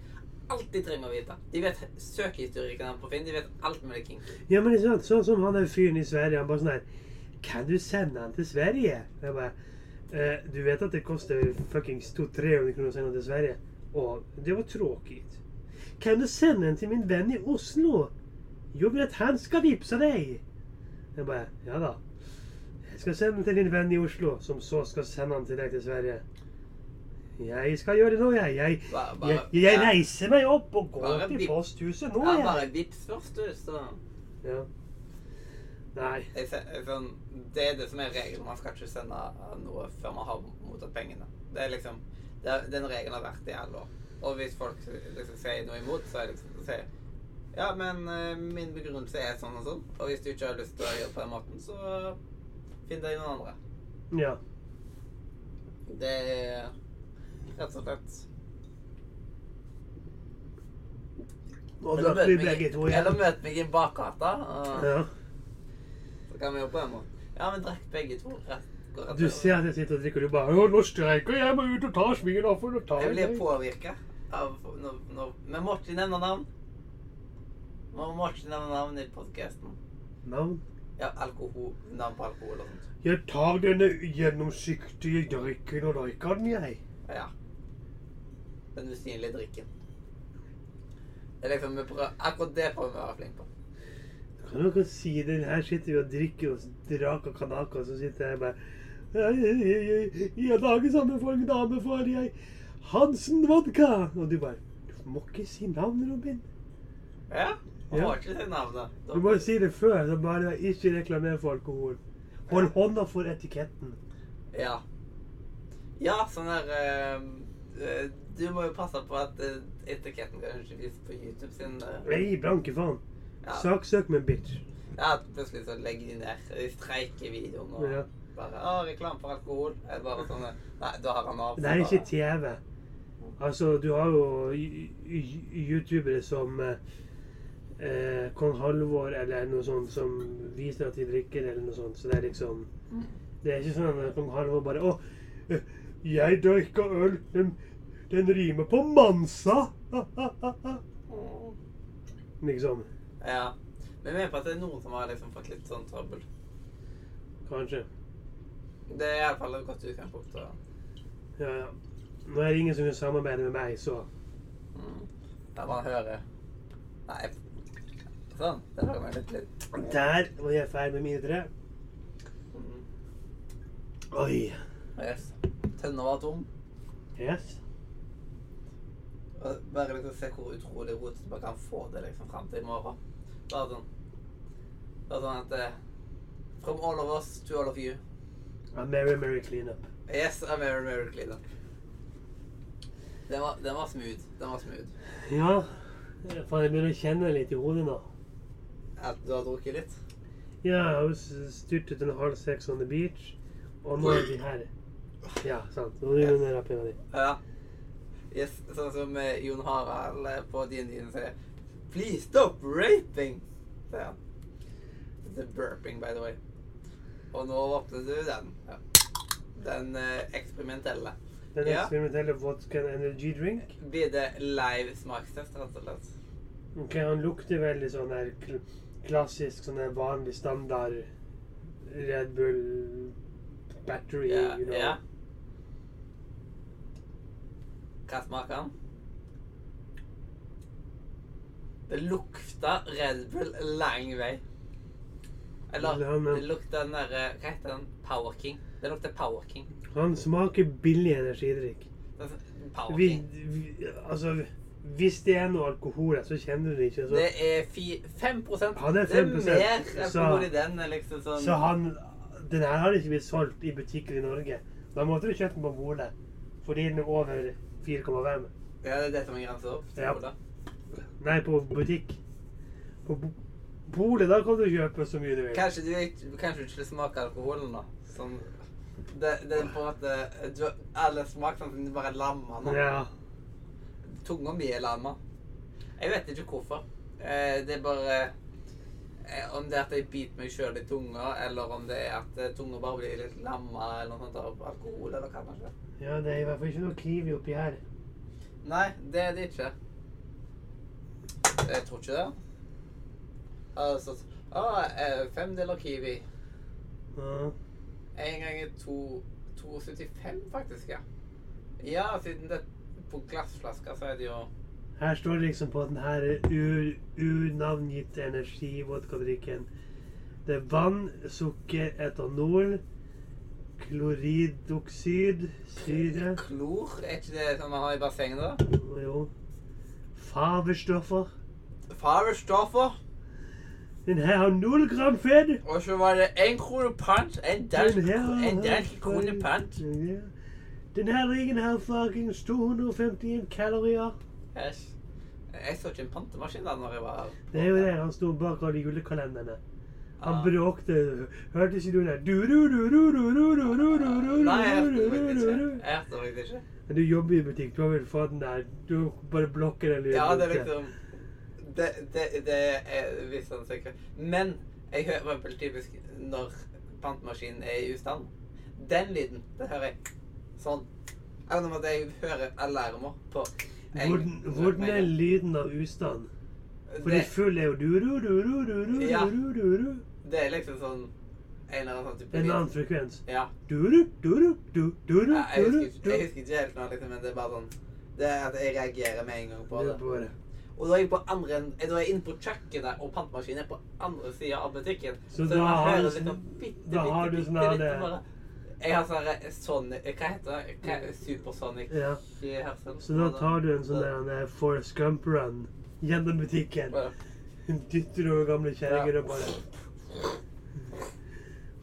alt de trenger å vite. De vet søkehistorikken på Finn. De vet alt mulig kink. Ja, men det er sant? Sånn som han den fyren i Sverige. Han bare sånn her Kan du sende han til Sverige? Jeg bare eh, Du vet at det koster fuckings 200-300 kroner å sende han til Sverige? Og det var tråkigt. Kan du sende den til min venn i Oslo? Jag men at han skal vippse deg.' Jeg bare ja da. Jeg skal sende den til din venn i Oslo, som så skal sende den til deg til Sverige. Jeg skal gjøre det nå, jeg. Jeg, Bare, bare, jeg, jeg reiser meg opp og går til posthuset nå, Ja, jeg. bare vips først, du. Så Ja. Nei. jeg, sånn, Det er det som er regelen. Man skal ikke sende noe før man har mottatt pengene. Det er liksom det er, Den regelen har vært i alle år. Og hvis folk liksom sier noe imot, så er det liksom så si Ja, men eh, min begrunnelse er sånn og sånn. Og hvis du ikke har lyst til å gjøre det på den måten, så finn deg noen andre. Ja. Det er rett og slett Og Eller da blir begge to i- eller igjen. møt meg i en bakgata, Ja. så kan vi jo på en måte Ja, men drekk begge to. Rett, Du ser at jeg sitter og drikker, og du bare «Å, 'Nå streiker jeg, må ut og ta svingen av for å ta Jeg blir meg». påvirka av når, når, Vi må ikke nevne navn. Må ikke nevne navn i podkasten. Navn? Ja, alkohol, navn på alkohol og sånt. Jeg tar denne gjennomsiktige drikken og drikker den, jeg. Ja. Den usynlige drikken. Det er liksom, prøver, akkurat det prøver vi å være flinke på. Kan dere si det? Her sitter vi og drikker og draker kanaka, og så sitter jeg bare I jeg, jeg, jeg, jeg lager sammen for en dame for jeg Hansen vodka! Og du bare Du må ikke si navn, Robin. Ja. Man Ja. ikke si navnet. Da- Du må si det før, så bare ikke reklamere for alkohol. Hold hånda for etiketten. Ja. Ja, sånn der eh, Du må jo passe på at eh, etiketten kan ikke vises på YouTube sin. uh, Nei, blanke faen. ja. Saksøk med bitch. ja, plutselig så legger de ned de streiker videoen og Ja. bare Å, reklame for alkohol. Er bare sånne Nei, da har han av. Det er ikke TV. Altså, du har jo youtubere som eh, eh, Kong Halvor eller noe sånt som viser at de drikker, eller noe sånt. Så det er liksom Det er ikke sånn at Kong Halvor bare Å, eh, jeg drikker øl, Den, Den rimer på Mansa! liksom. Ja. Men jeg mener på at det er noen som har liksom fått litt sånn trøbbel. Kanskje. Det er iallfall et godt utgangspunkt. og- Ja, ja. Nå er det ingen som vil samarbeide med meg, så Mm. Der man hører Nei. Sånn. Der har man litt. Der var jeg ferdig med mine tre. Mm. Oi. Yes. Tønna var tom. Yes. Bare liksom se hvor utrolig rotete man kan få det liksom fram til i morgen. Bare sånn Bare sånn at eh, From all of us to all of you. A merry, merry cleanup. Yes, I'm very, very clean up. Den var, den var smooth. Den var smooth. Ja. For jeg begynner å kjenne litt i hodet nå. At du har drukket litt. Ja, jeg styrtet en halv seks on the beach, og nå er vi her. Ja, sant. Nå er vi rappinga di. Ja. Yes, sånn som eh, Jon Harald eh, på din sier Please stop raping! sier han. The burping, by the way. Og nå åpner du den. Ja. Den eh, eksperimentelle. Den Ja. eksperimentelle vodka energy drink. Blir det live smakstest, rett og slett? Ok, Han lukter veldig sånn kl klassisk, sånn vanlig standard Red Bull battery. Ja. you know. ja. Hva smaker den? Det lukta Red Bull lang vei. Eller Ja, det lukta den derre Hva heter den? Power King. Det lukter Power King. Han smaker billig energidrikk. Power Power Vi, King. vi, altså, hvis det er noe alkohol her, så kjenner du det ikke. Så, Det er fi, 5 Ja, det er 5%. Det er mer Så- alkohol i den. liksom sånn så han Den her hadde ikke blitt solgt i butikker i Norge. Da måtte du kjøpt den på polet. Fordi den er over 4,5. Ja, det er det som er grensa opp. Ja. Ola. Nei, på butikk. På polet, da kan du kjøpe så mye du vil. Kanskje du ikke, kanskje du ikke smaker alkoholen, da. Sånn, det, det er på en måte Alle smaksansene bare er lamma nå. Ja. Tunga mi er lamma. Jeg vet ikke hvorfor. Eh, det er bare eh, Om det er at jeg biter meg sjøl i tunga, eller om det er at eh, tunga bare blir litt lamma eller noe sånt av alkohol, eller hva kanskje. ja, det er i hvert fall ikke noe kiwi oppi her. Nei, det er det ikke. Jeg tror ikke det. Altså, ah, fem deler kiwi. Ja. En gang to- 2,75 faktisk, ja. Ja, siden det på glassflasker så er det jo Her står det liksom på den her unavngitte energivodkadrikken. Det er vann, sukker, etanol, kloridoksid, syre Klor, er ikke det som man har i bassenget da? Jo. Farvestoffer. Farvestoffer. Den her har null gram fett. Og så var det en krone pant. En dansk, en dansk krone pant. Ja. Denne ringen har fuckings 251 kalorier. Æsj. Jeg så ikke en pantemaskin da, når jeg var her. Det er jo det han sto bak alle julekalenderne. Han bråkte. Hørte ikke du det? Nei, jeg hørte faktisk ikke. Jeg hørte det ikke. Men du jobber i butikk. Du har vel fått den der Du bare blokker den lyden. Ja, det er liksom Det, det, det er visst han sikkert. Men jeg hører på en når pantemaskinen er i ustand. Den lyden, det hører jeg sånn. Jeg vet om at jeg hører alarmer på en- Hvordan, hvordan er lyden av ustand? Fordi det, full er jo du, du, du, du, du, du, Ja. du, du, du. det er liksom sånn en eller annen sånn type En annen frekvens. Ja. Du, du, du, du, du, du, du, Ja, jeg, husker, ikke- jeg husker ikke helt nå, liksom, men det er bare sånn Det er at jeg reagerer med en gang på Det det. er bare Og da er jeg på andre da er jeg inne på kjøkkenet, og pantemaskinen er på andre sida av butikken. Så da har du liksom sånn- bitte, da bitte, har du sånn her det-. Jeg har sånn Sonic Hva heter det? Hva, Supersonic Ja. i hørsel. Så da tar du en sånn der eh, Gump-run gjennom butikken. Hun Dytter over gamle kjerringer og bare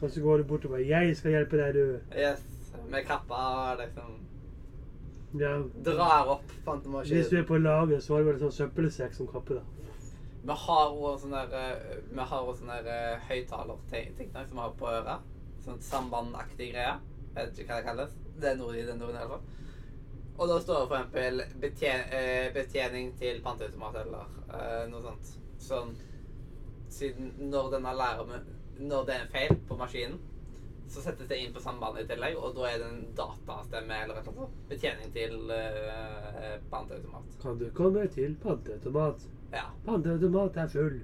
Og så går du bort og bare 'Jeg skal hjelpe deg, du'. Yes. Med kappa liksom Ja. Drar opp Hvis du er på laget, så har du vel en sånn søppelsekk som kappe, da. Vi har også sånn der eh, Vi har sånn der eh, høyttalerting som vi har på øret. Sånn sambandaktig greie. Vet ikke hva det kalles. Det er noe i den orden i hvert fall. Og da står det eksempel betjen, eh, betjening til panteautomat eller eh, noe sånt. Sånn Siden når den alarmen Når det er en feil på maskinen, så settes det inn på sambandet i tillegg, og da er det en datastemme eller et eller annet. Betjening til eh, panteautomat. Kan du komme til panteautomat? Ja. Panteautomat er full.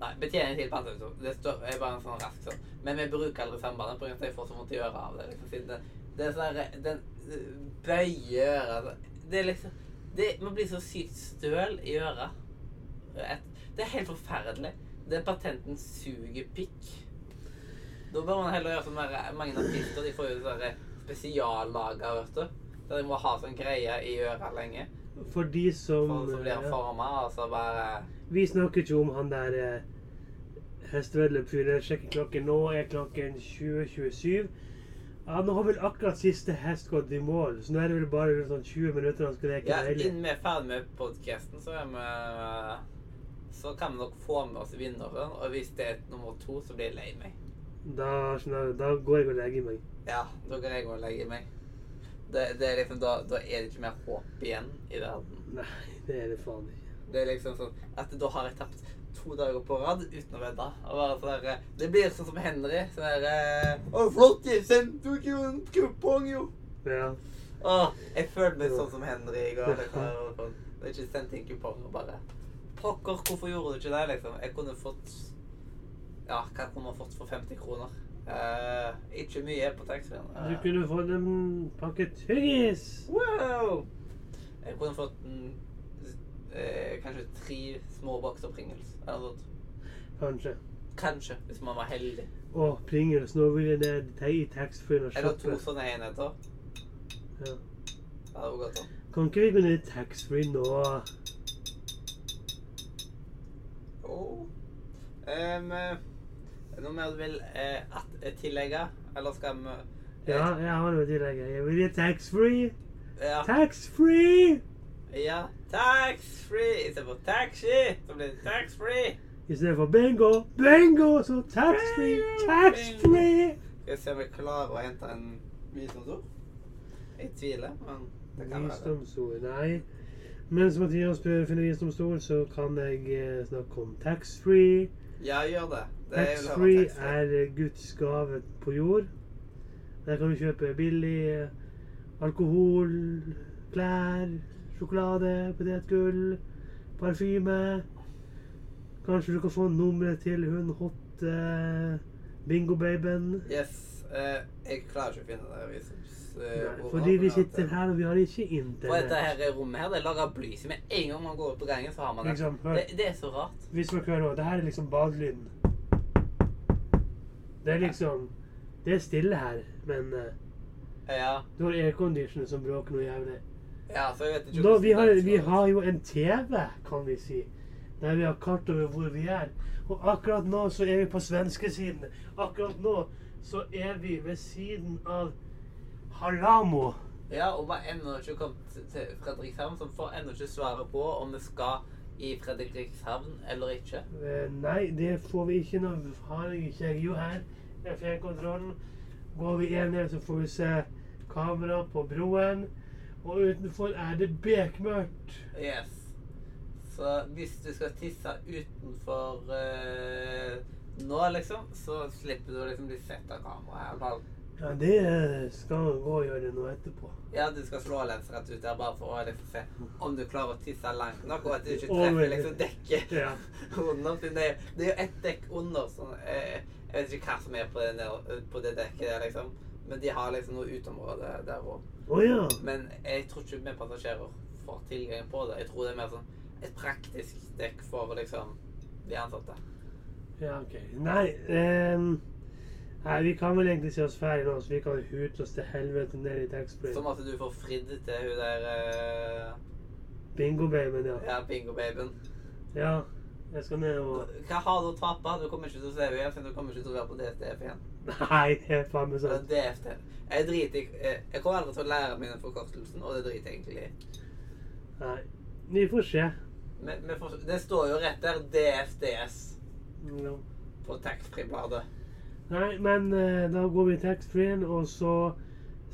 Nei, betjening til panteautomat. Det står, er bare en sånn rask sånn. Men vi bruker aldri sambandet, av at jeg får så vondt i øret av det. liksom, det, det er sånn der, Den bøyer øret. altså. Det er liksom det, Man blir så sykt støl i øret. Et, det er helt forferdelig. Den patenten suger pikk. Da bør man heller gjøre som mange artister. De får jo sånne spesiallager, vet du. Der de må ha sånn greie i øret lenge. For de som For som blir forma, og så bare Vi snakker ikke om han der eh, hesteveddeløpsfyren. Jeg sjekker klokken. Nå er klokken 20.27. Ja, nå har vel akkurat siste hest gått i mål, så nå er det vel bare sånn 20 minutter han skal leke Ja, innen vi er ferdig med podcasten, så er vi Så kan vi nok få med oss vinneren. Og hvis det er nummer to, så blir jeg lei meg. Da, da går jeg og legger meg. Ja, da går jeg og legger meg. Det, det er liksom, da, da er det ikke mer håp igjen i verden. Nei, det er det faen ikke. Det er liksom sånn at da har jeg tapt to dager på rad uten å vedde. Og bare sånn der, Det blir sånn som Henry. Sånn der eh, Å, flott! Jeg sendte jo en kupong, jo! Ja. Åh, jeg følte meg sånn som Henry i går. Liksom. Var sånn, ikke sendt inn kupong og bare Pokker, hvorfor gjorde du ikke det, liksom? Jeg kunne fått Ja, hva kunne man fått for 50 kroner? Eh, ikke mye på taxfree. Du kunne fått en pakke tyggis. Wow! Jeg kunne fått en, uh, kanskje tre små bokser Pringles. Eller noe. Kanskje. Kanskje, hvis man var heldig. Å, Pringles. Nå vil jeg ned i taxfree og Eller to sånne enheter. Ja. Ja, det var godt. da. Kan ikke vi gå ned i taxfree nå? Oh. Um, noe mer du vil eh, eh, tillegge? Eller skal vi Ja, jeg har noe å tillegge. Jeg vil gi taxfree. Ja. Taxfree! ja. Tax-free istedenfor taxi. Så blir det tax-free. I stedet for bingo. Bingo! Så taxfree. Taxfree! Skal vi se om vi klarer å hente en visdomsord? Jeg tviler, men det kan. Visdomsord. Nei. Mens Mathias prøver å finne visdomsord, så kan jeg eh, snakke om taxfree. Ja, gjør det. det jeg Taxfree er eh, Guds gave på jord. Der kan du kjøpe billig eh, alkohol, klær, sjokolade, potetgull, parfyme. Kanskje du kan få nummeret til hun hot bingo-babyen. Yes. eh, jeg klarer ikke å finne det Fordi vi sitter her, og vi har ikke Og dette her rommet her, det er laget av bly. Så med en gang man går opp på gangen, så har man det. Liksom. Det, det er så rart. Hvis man hører nå, det her er liksom badelyden. Det er liksom Det er stille her, men uh, Ja, du har airconditioner som bråker noe jævlig. ja så jeg vet ikke Nå, vi, har, vi har jo en TV, kan vi si, der vi har kart over hvor vi er. Og akkurat nå så er vi på svenskesiden. Akkurat nå så er vi ved siden av Halamo. Ja, og vi har ennå ikke kommet til- Fredrikshavn, som får ennå ikke svaret på om vi skal i Fredrikshavn eller ikke. Eh, Nei, det får vi ikke. Nå har jeg ikke jeg jo her. Det er fjernkontrollen. Går vi en ned, så får vi se kamera på broen. Og utenfor er det bekmørkt. Yes. Så hvis du skal tisse utenfor uh, nå, liksom, så slipper du å liksom bli sett av kamera. Ja, det skal skal gå og gjøre noe nå etterpå. Ja, du skal slå lens rett ut der bare for å liksom se om du klarer å tisse langt nok, og at du ikke treffer liksom dekket Ja. <laughs> under. Det er, det er jo ett dekk under. Sånn, jeg, jeg vet ikke hva som er på det, på det dekket der, liksom. Men de har liksom noe uteområde der òg. Oh, ja. Men jeg tror ikke vi passasjerer får tilgang på det. Jeg tror det er mer sånn et praktisk dekk for liksom de ansatte. Ja, ok. Nei, ehm, nei, vi kan vel egentlig se oss ferdig nå, så vi kan hute oss til helvete ned i taxfree. Som at du får fridd til hun der uh... Bingo-babyen, ja. Ja, bingo-babyen. Ja, jeg skal ned og Hva har du å tape? Du kommer ikke til å se henne igjen, for du kommer ikke til å være på DFDF igjen. Nei, det er faen meg sant. DFT. Jeg driter i Jeg kommer aldri til å lære mine forkortelsen, og det driter jeg egentlig i. Nei. Vi får se. Men, men for, det står jo rett der DFDS Ja. på taxfree-bladet. Nei, men eh, da går vi i taxfree-en, og så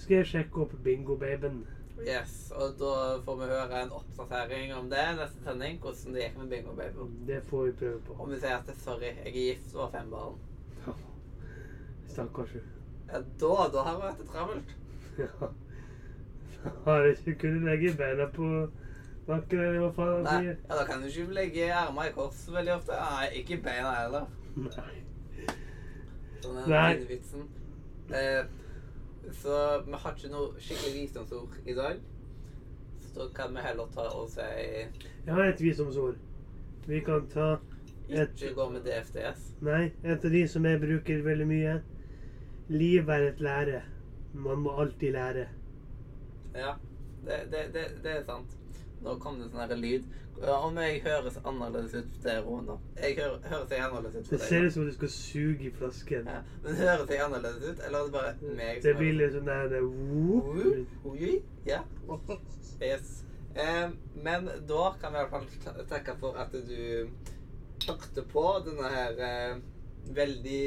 skal jeg sjekke opp bingo-babyen. Yes, og da får vi høre en oppdatering om det neste sending. Hvordan det gikk med bingo baby. Det får vi prøve på. Om vi sier at det, sorry, jeg er gift og har fem barn. Stakkars hun. Ja, da, da har vi hatt det travelt. <laughs> Ja. Har jeg ikke kunnet legge beina på bakken, eller hva faen han Nei, sier? ja, da kan du ikke legge armene i kors veldig ofte. Nei, ikke beina heller. Nei. Sånn vinevitsen. Eh, så vi har ikke noe skikkelig visdomsord i dag. Så kan vi heller ta og si Jeg har et visdomsord. Vi kan ta et ikke gå med DFDS. Nei, et av de som jeg bruker veldig mye. Liv er et lære. Man må alltid lære. Ja, det, det, det, det er sant. Nå kom det sånn her lyd. Om jeg høres annerledes ut for deg, Rona Jeg hører, høres jeg annerledes ut for deg? Det ser ut som du skal suge i flasken. Ja, men høres jeg annerledes ut, eller er det bare meg? Det blir litt sånn der oi, Ja. Yes. Eh, men da kan vi i hvert fall takke for at du hørte på denne her eh, veldig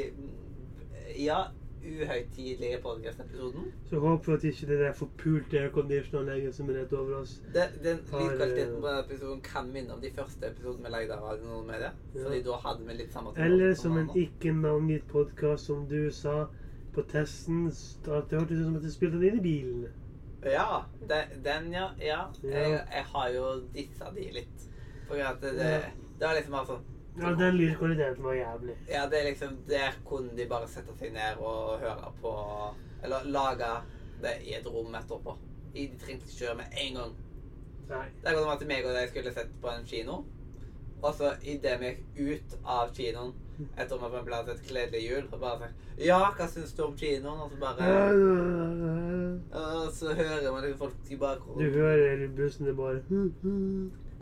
ja, uhøytidelige podcast-episoden. Så håper vi at ikke det der forpulte aircondition-anlegget som er rett over oss Den, den Har, lydkvaliteten eh, på denne episoden kan minne om de første episodene vi lagde av Radio Nord Media. Ja. Fordi da hadde vi litt samme Eller som som en ikke-navngitt podkast som du sa på testen. At det hørtes ut som at du spilte den inn i bilen. Ja, den, den ja. ja. Ja. Jeg, jeg har jo dissa de litt. For at det, det, det var liksom bare sånn Ja, den lydkvaliteten var jævlig. Ja, det er liksom Der kunne de bare sette seg ned og høre på Eller lage det i et rom etterpå. De trengte ikke gjøre med en gang. Nei. Det godt at meg og deg skulle sett på en kino. Og så idet vi gikk ut av kinoen etter at vi hadde sett Gledelig jul, og bare sagt Ja, hva syns du om kinoen? Og så bare <laughs> Og så hører man liksom folk i Du bakgrunnen. hører bussene bare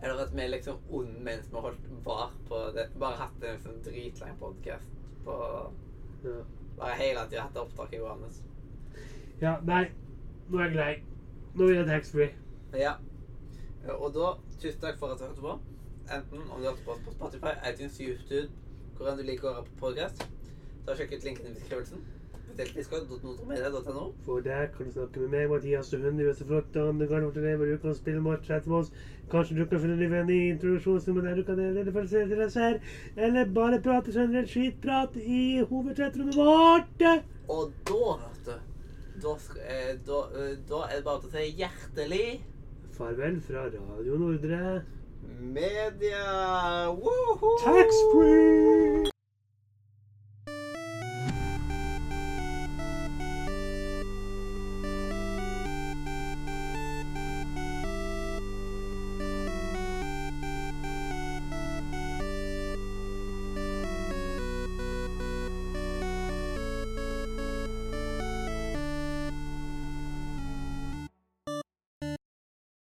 Eller at vi liksom ond mens vi holdt var på det. Bare hatt en sånn dritlang podkast på Ja. Bare hele tida hatt opptak i hverandre. ja, nei. Nå er jeg lei. Nå vil jeg taxfree. Ja. Og da, tusen takk for at du hørte på. Enten om du hørte på oss på Spotify, iTunes, YouTube, hvor enn du liker å høre på podcast. Da Sjekk ut linken i beskrivelsen. Discord.nordmedia.no. For der kan du snakke med meg, Mathias og Hunde, Jøsse Flåtte, Anne Garnfort hvor Du kan spille oss, med oss. Kanskje du kan finne en venn i introduksjonsrommet der du kan se til deg selv. Eller bare prate generelt skitprat i hovedtrettrommet vårt. Og da, vet du da, eh, da, eh, da er det bare til å si hjertelig Farvel fra Radio Nordre. media. Woohoo!